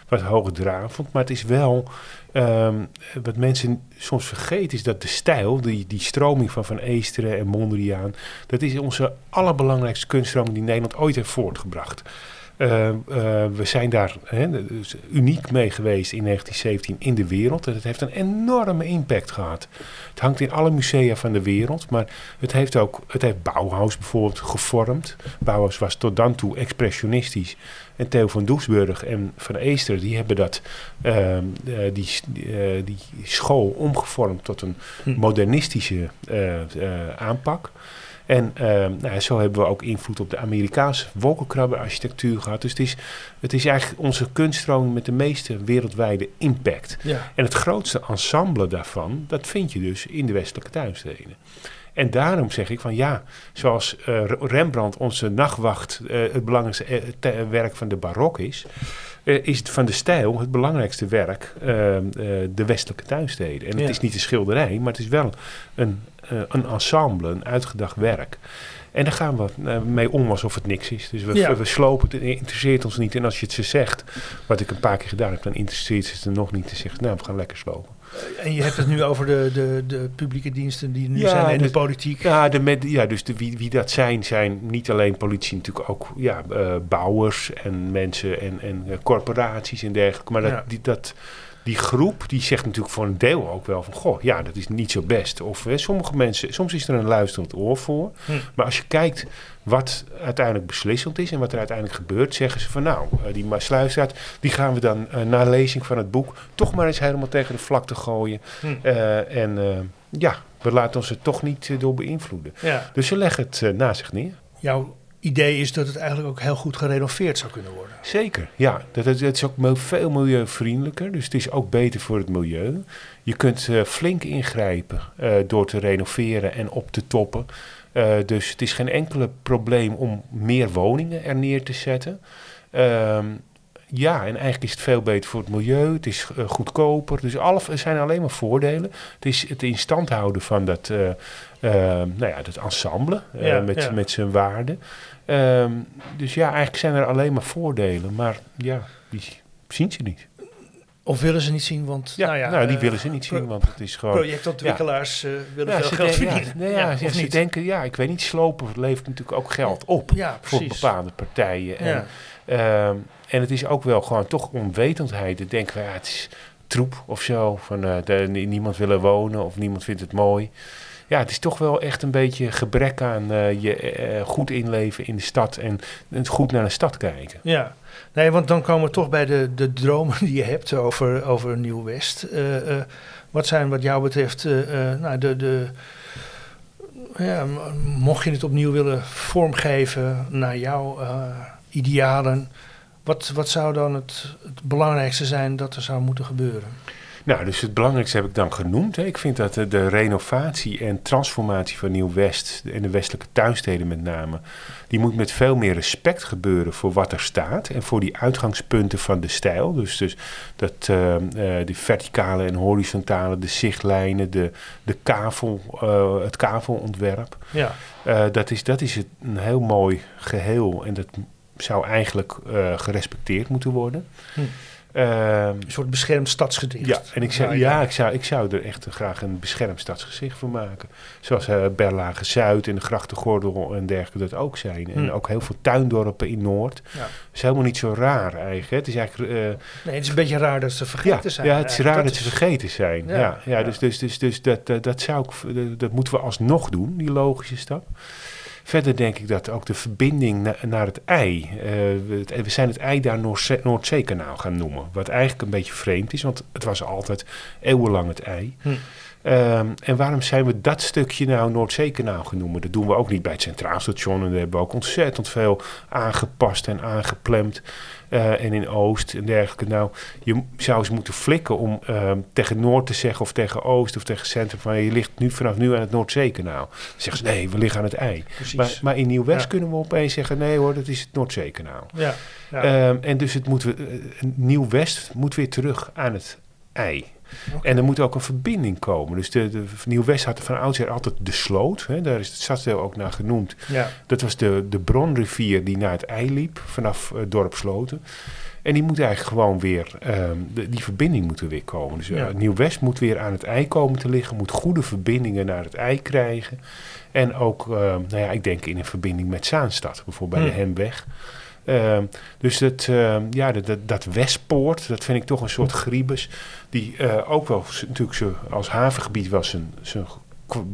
wat hoogdravend, maar het is wel Um, wat mensen soms vergeten is dat de stijl, die, die stroming van Van Eesteren en Mondriaan, dat is onze allerbelangrijkste kunststroming die Nederland ooit heeft voortgebracht. Uh, uh, we zijn daar dus uniek mee geweest in 1917 in de wereld. En het heeft een enorme impact gehad. Het hangt in alle musea van de wereld. Maar het heeft ook het heeft Bauhaus bijvoorbeeld gevormd. Bauhaus was tot dan toe expressionistisch. En Theo van Doesburg en Van Eester, die hebben dat, uh, die, uh, die school omgevormd tot een hm. modernistische uh, aanpak. En nou, zo hebben we ook invloed op de Amerikaanse wolkenkrabberarchitectuur gehad. Dus het is, het is eigenlijk onze kunststroming met de meeste wereldwijde impact. Ja. En het grootste ensemble daarvan, dat vind je dus in de westelijke tuinsteden. En daarom zeg ik van ja, zoals uh, Rembrandt onze nachtwacht uh, het belangrijkste uh, werk van de barok is, is het van de stijl het belangrijkste werk de westelijke tuinsteden. En het is niet een schilderij, maar het is wel een, een ensemble, een uitgedacht werk. En daar gaan we mee om alsof het niks is. Dus we, we slopen het, interesseert ons niet. En als je het ze zegt, wat ik een paar keer gedaan heb, dan interesseert het er nog niet. te zeggen, nou, we gaan lekker slopen. En je hebt het nu over de, de, de publieke diensten die nu zijn in de, de, politiek. Ja, de ja dus de, wie, wie dat zijn, zijn niet alleen politie, natuurlijk ook ja, uh, bouwers en mensen en, en uh, corporaties en dergelijke. Maar dat, ja. die, dat, die groep die zegt natuurlijk voor een deel ook wel van... goh, ja, dat is niet zo best. Of hè, sommige mensen, soms is er een luisterend oor voor. Hm. Maar als je kijkt wat uiteindelijk beslissend is en wat er uiteindelijk gebeurt... zeggen ze van nou, uh, die Maasluisstraat... die gaan we dan uh, na lezing van het boek... toch maar eens helemaal tegen de vlakte gooien. Hm. Uh, en ja, we laten ons er toch niet door beïnvloeden. Ja. Dus ze leggen het na zich neer. Jouw idee is dat het eigenlijk ook heel goed gerenoveerd zou kunnen worden. Zeker, ja. Dat, het, het is ook veel milieuvriendelijker, dus het is ook beter voor het milieu. Je kunt uh, flink ingrijpen uh, door te renoveren en op te toppen. Uh, dus het is geen enkele probleem om meer woningen er neer te zetten. Um, ja, en eigenlijk is het veel beter voor het milieu. Het is uh, goedkoper. Dus alle, er zijn alleen maar voordelen. Het is het in stand houden van dat, uh, uh, nou ja, dat ensemble ja, met, ja. met zijn waarde. Um, dus ja, eigenlijk zijn er alleen maar voordelen. Maar ja, die zien ze niet. Of willen ze niet zien, want... Ja, nou, ja, nou die willen ze niet zien, want het is gewoon... Projectontwikkelaars ja. willen veel geld verdienen. Nee, ja, ze denken, ja, ik weet niet, slopen levert natuurlijk ook geld op voor bepaalde partijen. En, um, en het is ook wel gewoon toch onwetendheid. Dan denken we, ja, het is troep of zo. Van, uh, de, niemand wil er wonen of niemand vindt het mooi. Ja, het is toch wel echt een beetje gebrek aan eh, je eh, goed inleven in de stad en, en goed naar de stad kijken. Ja, nee, want dan komen we toch bij de, de dromen die je hebt over, over Nieuw-West. Eh, eh, wat zijn wat jou betreft eh, eh, nou, de, de, ja, mocht je het opnieuw willen vormgeven naar jouw eh, idealen, wat, wat zou dan het, het belangrijkste zijn dat er zou moeten gebeuren? Nou, dus het belangrijkste heb ik dan genoemd. Hè. Ik vind dat de, de renovatie en transformatie van Nieuw-West en de westelijke tuinsteden met name, die moet met veel meer respect gebeuren voor wat er staat en voor die uitgangspunten van de stijl. Dus, dus dat, eh, eh, die verticale en horizontale, de zichtlijnen, de, de kavel, eh, het kavelontwerp. Ja, Eh, dat, is, dat is een heel mooi geheel en dat zou eigenlijk eh, gerespecteerd moeten worden. Hm. Ehm, een soort beschermd stadsgedicht. ja, en ik zou, ja, ik zou, ik zou er echt graag een beschermd stadsgezicht voor maken. Zoals eh Berlage Zuid en de Grachtengordel en dergelijke dat ook zijn. En Hmm. ook heel veel tuindorpen in Noord. Ja. Dat is helemaal niet zo raar eigenlijk. Het is eigenlijk... eh, Nee, het is een beetje raar dat ze vergeten ja, zijn. ja, het is raar dat, Dat ze vergeten zijn. Ja, Ja, dus, dus, dus, dus dat, dat, dat, zou ik, dat, dat moeten we alsnog doen, die logische stap. Verder denk ik dat ook de verbinding na- naar het ei. eh, we, zijn het ei daar Noordzee- Noordzeekanaal gaan noemen. Wat eigenlijk een beetje vreemd is, want het was altijd eeuwenlang het ei. Hm. Ehm, en waarom zijn we dat stukje nou Noordzeekanaal genoemd? Dat doen we ook niet bij het Centraal Station. En daar hebben we ook ontzettend veel aangepast en aangeplemd. Eh, en in Oost en dergelijke. Nou, je zou eens moeten flikken om ehm, tegen Noord te zeggen of tegen Oost of tegen Centrum van je ligt nu vanaf nu aan het Noordzeekanaal. Dan zeggen ze nee, we liggen aan het ei. Maar, maar in Nieuw-West Ja. kunnen we opeens zeggen nee hoor, dat is het Noordzeekanaal. ja, ja. Ehm, en dus het moet, we- eh, Nieuw-West moet weer terug aan het ei. En er moet ook een verbinding komen. Dus de, de Nieuw-West had van oudsher altijd de sloot. Hè, daar is het stadsdeel ook naar genoemd. ja. Dat was de, de bronrivier die naar het ei liep vanaf eh, dorp Sloten. En die moet eigenlijk gewoon weer, ehm, de- die verbinding moet er weer komen. Dus eh, Ja. Nieuw-West moet weer aan het ei komen te liggen, moet goede verbindingen naar het ei krijgen. En ook, ehm, nou ja, ik denk in een verbinding met Zaanstad, bijvoorbeeld bij Hmm. de Hemweg. Ehm, dus dat, ehm, ja, dat, dat, Westpoort, dat vind ik toch een soort griebus. Die eh, ook wel natuurlijk zo, als havengebied wel zijn,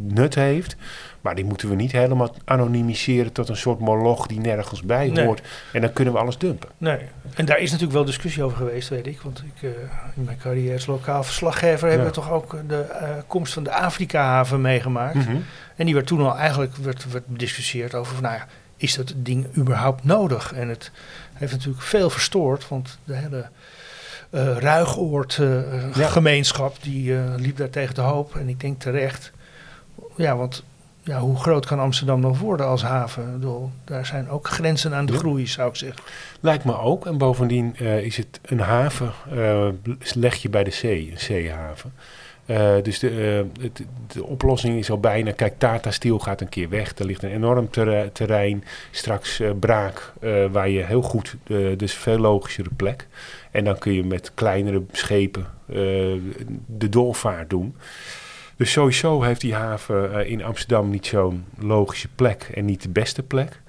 nut heeft. Maar die moeten we niet helemaal anonimiseren tot een soort moloch die nergens bij Nee. hoort. En dan kunnen we alles dumpen. Nee, en daar is natuurlijk wel discussie over geweest, weet ik. Want ik, eh, in mijn carrière als lokaal verslaggever hebben we toch ook de eh, komst van de Afrika-haven meegemaakt. Mhm. En die werd toen al eigenlijk werd, werd bediscussieerd over, van, nou ja, is dat ding überhaupt nodig? En het heeft natuurlijk veel verstoord, want de hele eh Ruigoord eh, Ja. gemeenschap die eh, liep daar tegen de hoop. En ik denk terecht, ja, want ja, hoe groot kan Amsterdam nog worden als haven? Ik bedoel, daar zijn ook grenzen aan de Ja. groei, zou ik zeggen. Lijkt me ook. En bovendien is het een haven, leg je bij de zee, een zeehaven. Eh, dus de, eh, de oplossing is al bijna, kijk, Tata Steel gaat een keer weg. Er ligt een enorm terre- terrein, straks eh, braak, waar je heel goed, dus veel logischere plek. En dan kun je met kleinere schepen de doorvaart doen. Dus sowieso heeft die haven in Amsterdam niet zo'n logische plek en niet de beste plek.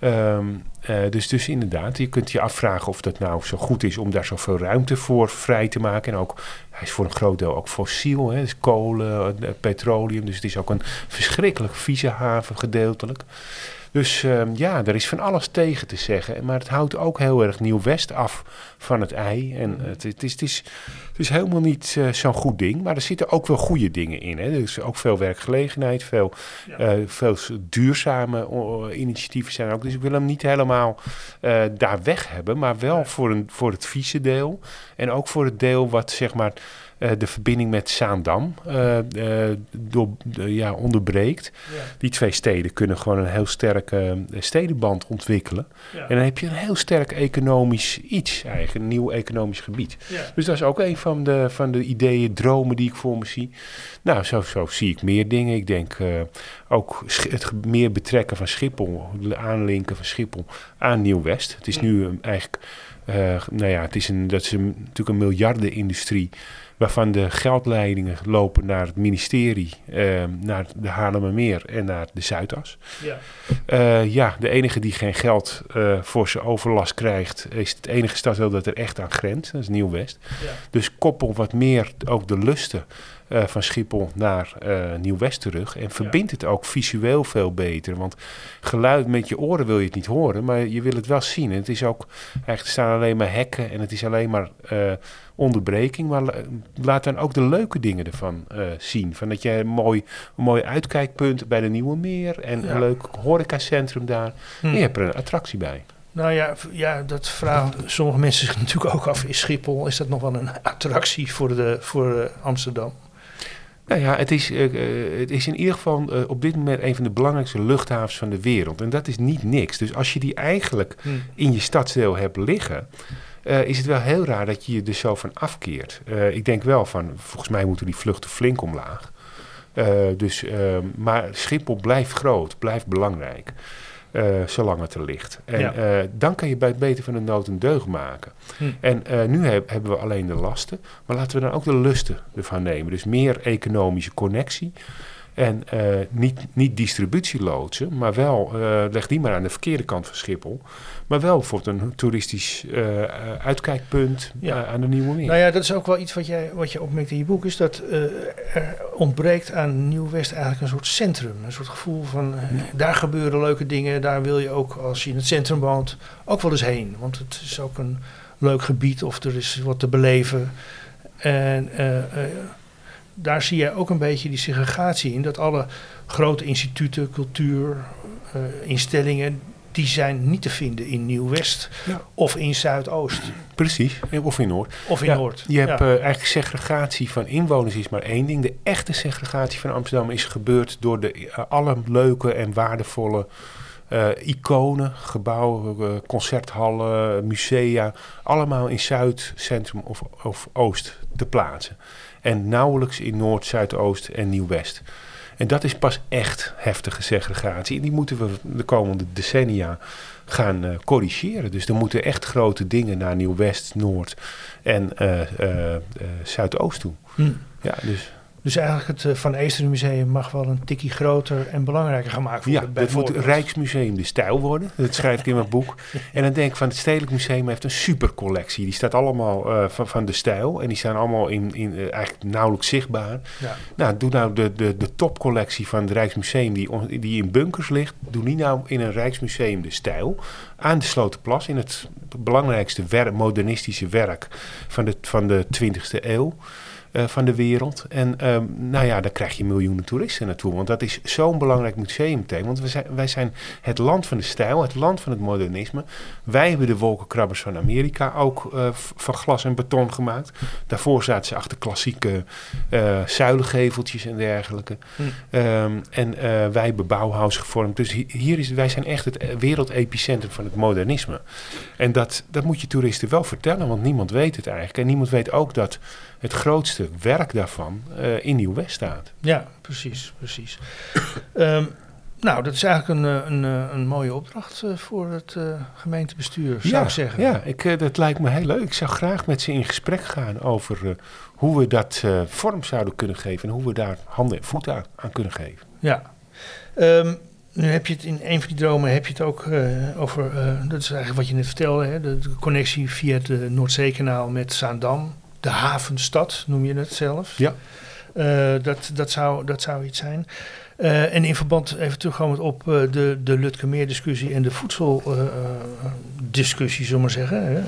Ehm, eh, dus, dus inderdaad, je kunt je afvragen of dat nou zo goed is om daar zoveel ruimte voor vrij te maken. En ook, hij is voor een groot deel ook fossiel, hè, dus kolen, eh, petroleum. Dus het is ook een verschrikkelijk vieze haven gedeeltelijk. Dus ehm, ja, er is van alles tegen te zeggen. Maar het houdt ook heel erg Nieuw-West af van het ei. En het, het, is, het, is, het is helemaal niet eh, zo'n goed ding. Maar er zitten ook wel goede dingen in. Hè. Er is ook veel werkgelegenheid, veel, Ja. eh, veel duurzame initiatieven zijn er ook. Dus ik wil hem niet helemaal eh, daar weg hebben. Maar wel voor, een, voor het vieze deel. En ook voor het deel wat zeg maar de verbinding met Zaandam eh, eh, door, eh, ja, onderbreekt. Ja. Die twee steden kunnen gewoon een heel sterke eh, stedenband ontwikkelen. Ja. En dan heb je een heel sterk economisch iets eigenlijk, een nieuw economisch gebied. Dus dat is ook een van de, van de ideeën, dromen die ik voor me zie. Nou, zo, zo zie ik meer dingen. Ik denk eh, ook het meer betrekken van Schiphol, de aanlinken van Schiphol aan Nieuw-West. Het is nu eh, eigenlijk, eh, nou ja, het is een, dat is een, natuurlijk een miljardenindustrie waarvan de geldleidingen lopen naar het ministerie, eh, naar de Haarlemmermeer en naar de Zuidas. Ja. Eh, ja, de enige die geen geld eh, voor zijn overlast krijgt, is het enige stadsdeel dat er echt aan grenst. Dat is Nieuw-West. Ja. Dus koppel wat meer ook de lusten eh, van Schiphol naar eh, Nieuw-West terug. En verbindt het ook visueel veel beter. Want geluid met je oren wil je het niet horen, maar je wil het wel zien. En het is ook, eigenlijk staan alleen maar hekken en het is alleen maar eh, onderbreking. Maar la- laat dan ook de leuke dingen ervan zien. Van dat je een mooi, een mooi uitkijkpunt bij de Nieuwe Meer en Ja. een leuk horecacentrum daar. Hm. En je hebt er een attractie bij. Nou ja, ja, dat vragen sommige mensen zich natuurlijk ook af. Is Schiphol, is dat nog wel een attractie voor, de, voor Amsterdam? Nou ja, het is, eh, eh, het is in ieder geval eh, op dit moment een van de belangrijkste luchthavens van de wereld. En dat is niet niks. Dus als je die eigenlijk in je stadsdeel hebt liggen, is het wel heel raar dat je je er zo van afkeert. Ik denk wel van, volgens mij moeten die vluchten flink omlaag. Dus, maar Schiphol blijft groot, blijft belangrijk. Eh, zolang het er ligt. En Ja. eh, dan kan je bij het beter van de nood een deugd maken. Hm. En eh, nu heb- hebben we alleen de lasten, maar laten we dan ook de lusten ervan nemen. Dus meer economische connectie. En eh, niet, niet distributieloodsen, maar wel, eh, leg die maar aan de verkeerde kant van Schiphol. Maar wel bijvoorbeeld een toeristisch eh, uitkijkpunt Ja. aan de Nieuwe Meer. Nou ja, dat is ook wel iets wat, jij, wat je opmerkt in je boek. Is dat er ontbreekt aan Nieuw-West eigenlijk een soort centrum. Een soort gevoel van, daar gebeuren leuke dingen. Daar wil je ook, als je in het centrum woont, ook wel eens heen. Want het is ook een leuk gebied of er is wat te beleven. En eh, daar zie je ook een beetje die segregatie in. Dat alle grote instituten, cultuur, eh, instellingen... die zijn niet te vinden in Nieuw-West Ja. of in Zuidoost Precies, of in Noord. of in Ja, Noord. Je hebt Ja. eh, eigenlijk segregatie van inwoners is maar één ding. De echte segregatie van Amsterdam is gebeurd door de, eh, alle leuke en waardevolle eh, iconen, gebouwen, concerthallen, musea, allemaal in Zuid, Centrum of, of Oost te plaatsen. En nauwelijks in Noord, Zuidoost en Nieuw-West. En dat is pas echt heftige segregatie. En die moeten we de komende decennia gaan eh, corrigeren. Dus er moeten echt grote dingen naar Nieuw-West, Noord en eh, eh, Zuidoost toe. Hm. Ja, dus Dus eigenlijk het eh, Van Eesteren Museum mag wel een tikkie groter en belangrijker gemaakt ja, worden. dat moet bijvoorbeeld. Rijksmuseum de Stijl worden. Dat schrijf ik in mijn boek. En dan denk ik van het Stedelijk Museum heeft een supercollectie. Die staat allemaal eh, van, van de Stijl. En die staan allemaal in, in, eh, eigenlijk nauwelijks zichtbaar. Ja. Nou, doe nou de, de, de topcollectie van het Rijksmuseum die, die in bunkers ligt. Doe die nou in een Rijksmuseum de Stijl. Aan de Slotenplas. In het belangrijkste werk, modernistische werk van de, van de 20e eeuw. Eh, van de wereld. En ehm, nou ja, daar krijg je miljoenen toeristen naartoe. Want dat is zo'n belangrijk museum meteen. Want we zijn, wij zijn het land van de stijl, het land van het modernisme. Wij hebben de wolkenkrabbers van Amerika ook eh, van glas en beton gemaakt. Daarvoor zaten ze achter klassieke eh zuilengeveltjes en dergelijke. Hm. Ehm, en wij hebben Bauhaus gevormd. Dus hi- hier is, wij zijn echt het eh, wereldepicentrum van het modernisme. En dat, dat moet je toeristen wel vertellen, want niemand weet het eigenlijk. En niemand weet ook dat het grootste werk daarvan eh, in Nieuw-West staat. ja, precies, precies. Ehm, nou, dat is eigenlijk een, eh, een, eh, een mooie opdracht voor het gemeentebestuur, zou ja, ik zeggen. Ja, ik, dat lijkt me heel leuk. Ik zou graag met ze in gesprek gaan over hoe we dat vorm zouden kunnen geven. En hoe we daar handen en voeten aan, aan kunnen geven. Ja. Ehm, nu heb je het in een van die dromen heb je het ook over, dat is eigenlijk wat je net vertelde, hè, de, de connectie via het Noordzeekanaal met Zaandam. De havenstad noem je het zelf. Ja. Eh, dat, dat, zou, dat zou iets zijn. Eh, en in verband, even terugkomend op eh, de, de Lutkemeer-discussie en de voedseldiscussie, zullen we maar zeggen. Hè,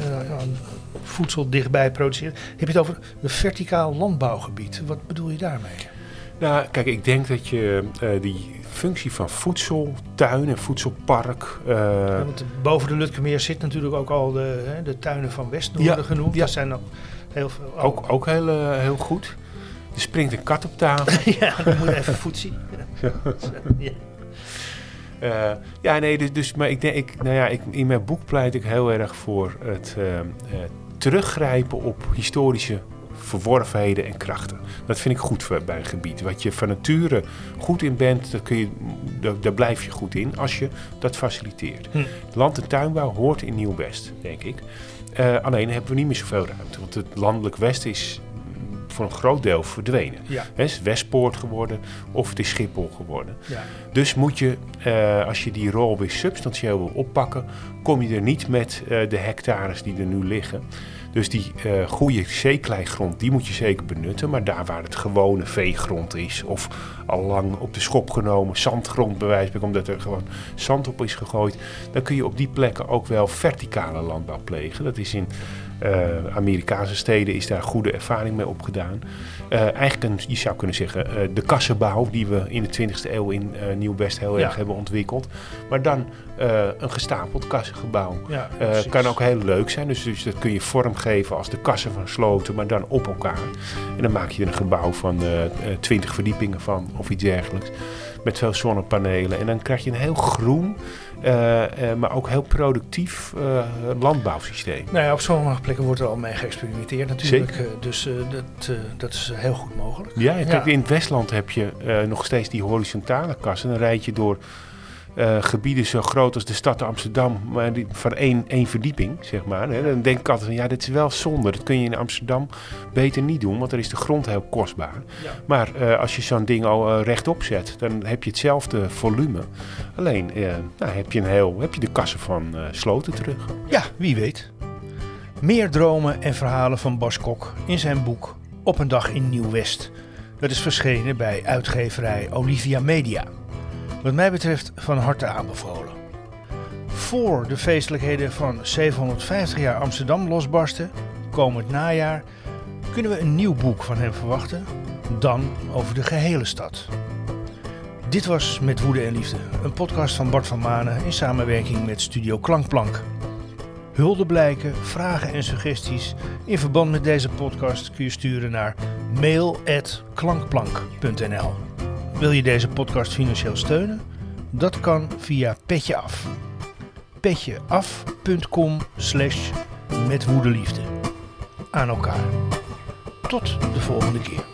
voedsel dichtbij produceren. Heb je het over een verticaal landbouwgebied. Wat bedoel je daarmee? Nou, kijk, ik denk dat je die functie van voedseltuin en voedselpark. Ja, want boven de Lutkemeer zit natuurlijk ook al de, hè, de tuinen van Westnoorden Ja, genoemd. ja. Dat zijn ook heel veel. ook, ook heel, eh, heel goed. Er springt een kat op tafel. ja, dan moet even voetzie. ja. Eh, ja, nee, dus, dus maar ik denk, ik, nou ja, ik, in mijn boek pleit ik heel erg voor het eh, teruggrijpen op historische verworvenheden en krachten. Dat vind ik goed voor, bij een gebied. Wat je van nature goed in bent, dat kun je, daar, daar blijf je goed in als je dat faciliteert. Hm. Land- en tuinbouw hoort in Nieuw-West, denk ik. Eh, alleen hebben we niet meer zoveel ruimte, want het landelijk Westen is voor een groot deel verdwenen. Ja, Het is Westpoort geworden of het is Schiphol geworden. ja. Dus moet je, eh, als je die rol weer substantieel wil oppakken, kom je er niet met eh, de hectares die er nu liggen. Dus die uh, goede zeekleigrond, die moet je zeker benutten. Maar daar waar het gewone veegrond is, of al lang op de schop genomen, zandgrond bij omdat er gewoon zand op is gegooid, dan kun je op die plekken ook wel verticale landbouw plegen. Dat is in uh, Amerikaanse steden is daar goede ervaring mee opgedaan. Uh, eigenlijk een, je zou kunnen zeggen, uh, de kassenbouw die we in de 20e eeuw in Nieuw-West heel erg hebben ontwikkeld. Maar dan een gestapeld kassengebouw. Ja, kan ook heel leuk zijn, dus, dus, dat kun je vormgeven als de kassen van sloten, maar dan op elkaar. En dan maak je een gebouw van 20 verdiepingen van of iets dergelijks. Met veel zonnepanelen. En dan krijg je een heel groen, uh, uh, maar ook heel productief uh, landbouwsysteem. Nou ja, op sommige plekken wordt er al mee geëxperimenteerd natuurlijk. dus dat, dat is heel goed mogelijk. Ja, kijk, in het Westland heb je nog steeds die horizontale kassen. Dan rijd je door uh, gebieden zo groot als de stad Amsterdam, maar die, van één, één verdieping, zeg maar. Hè. Dan denk ik altijd van, ja, dit is wel zonde. Dat kun je in Amsterdam beter niet doen, want dan is de grond heel kostbaar. Maar uh, als je zo'n ding al uh, rechtop zet, dan heb je hetzelfde volume. Alleen nou, heb, je een heel, heb je de kassen van sloten terug. Ja, wie weet. Meer dromen en verhalen van Bas Kok in zijn boek Op een dag in Nieuw-West. Dat is verschenen bij uitgeverij Olivia Media. Wat mij betreft van harte aanbevolen. Voor de feestelijkheden van 750 jaar Amsterdam losbarsten, komend najaar, kunnen we een nieuw boek van hem verwachten, dan over de gehele stad. Dit was Met Woede en Liefde, een podcast van Bart van Manen in samenwerking met Studio Klankplank. Hulde blijken, vragen en suggesties in verband met deze podcast kun je sturen naar mail.klankplank.nl. Wil je deze podcast financieel steunen? Dat kan via Petje Af. petjeaf.com slash met Aan elkaar. Tot de volgende keer.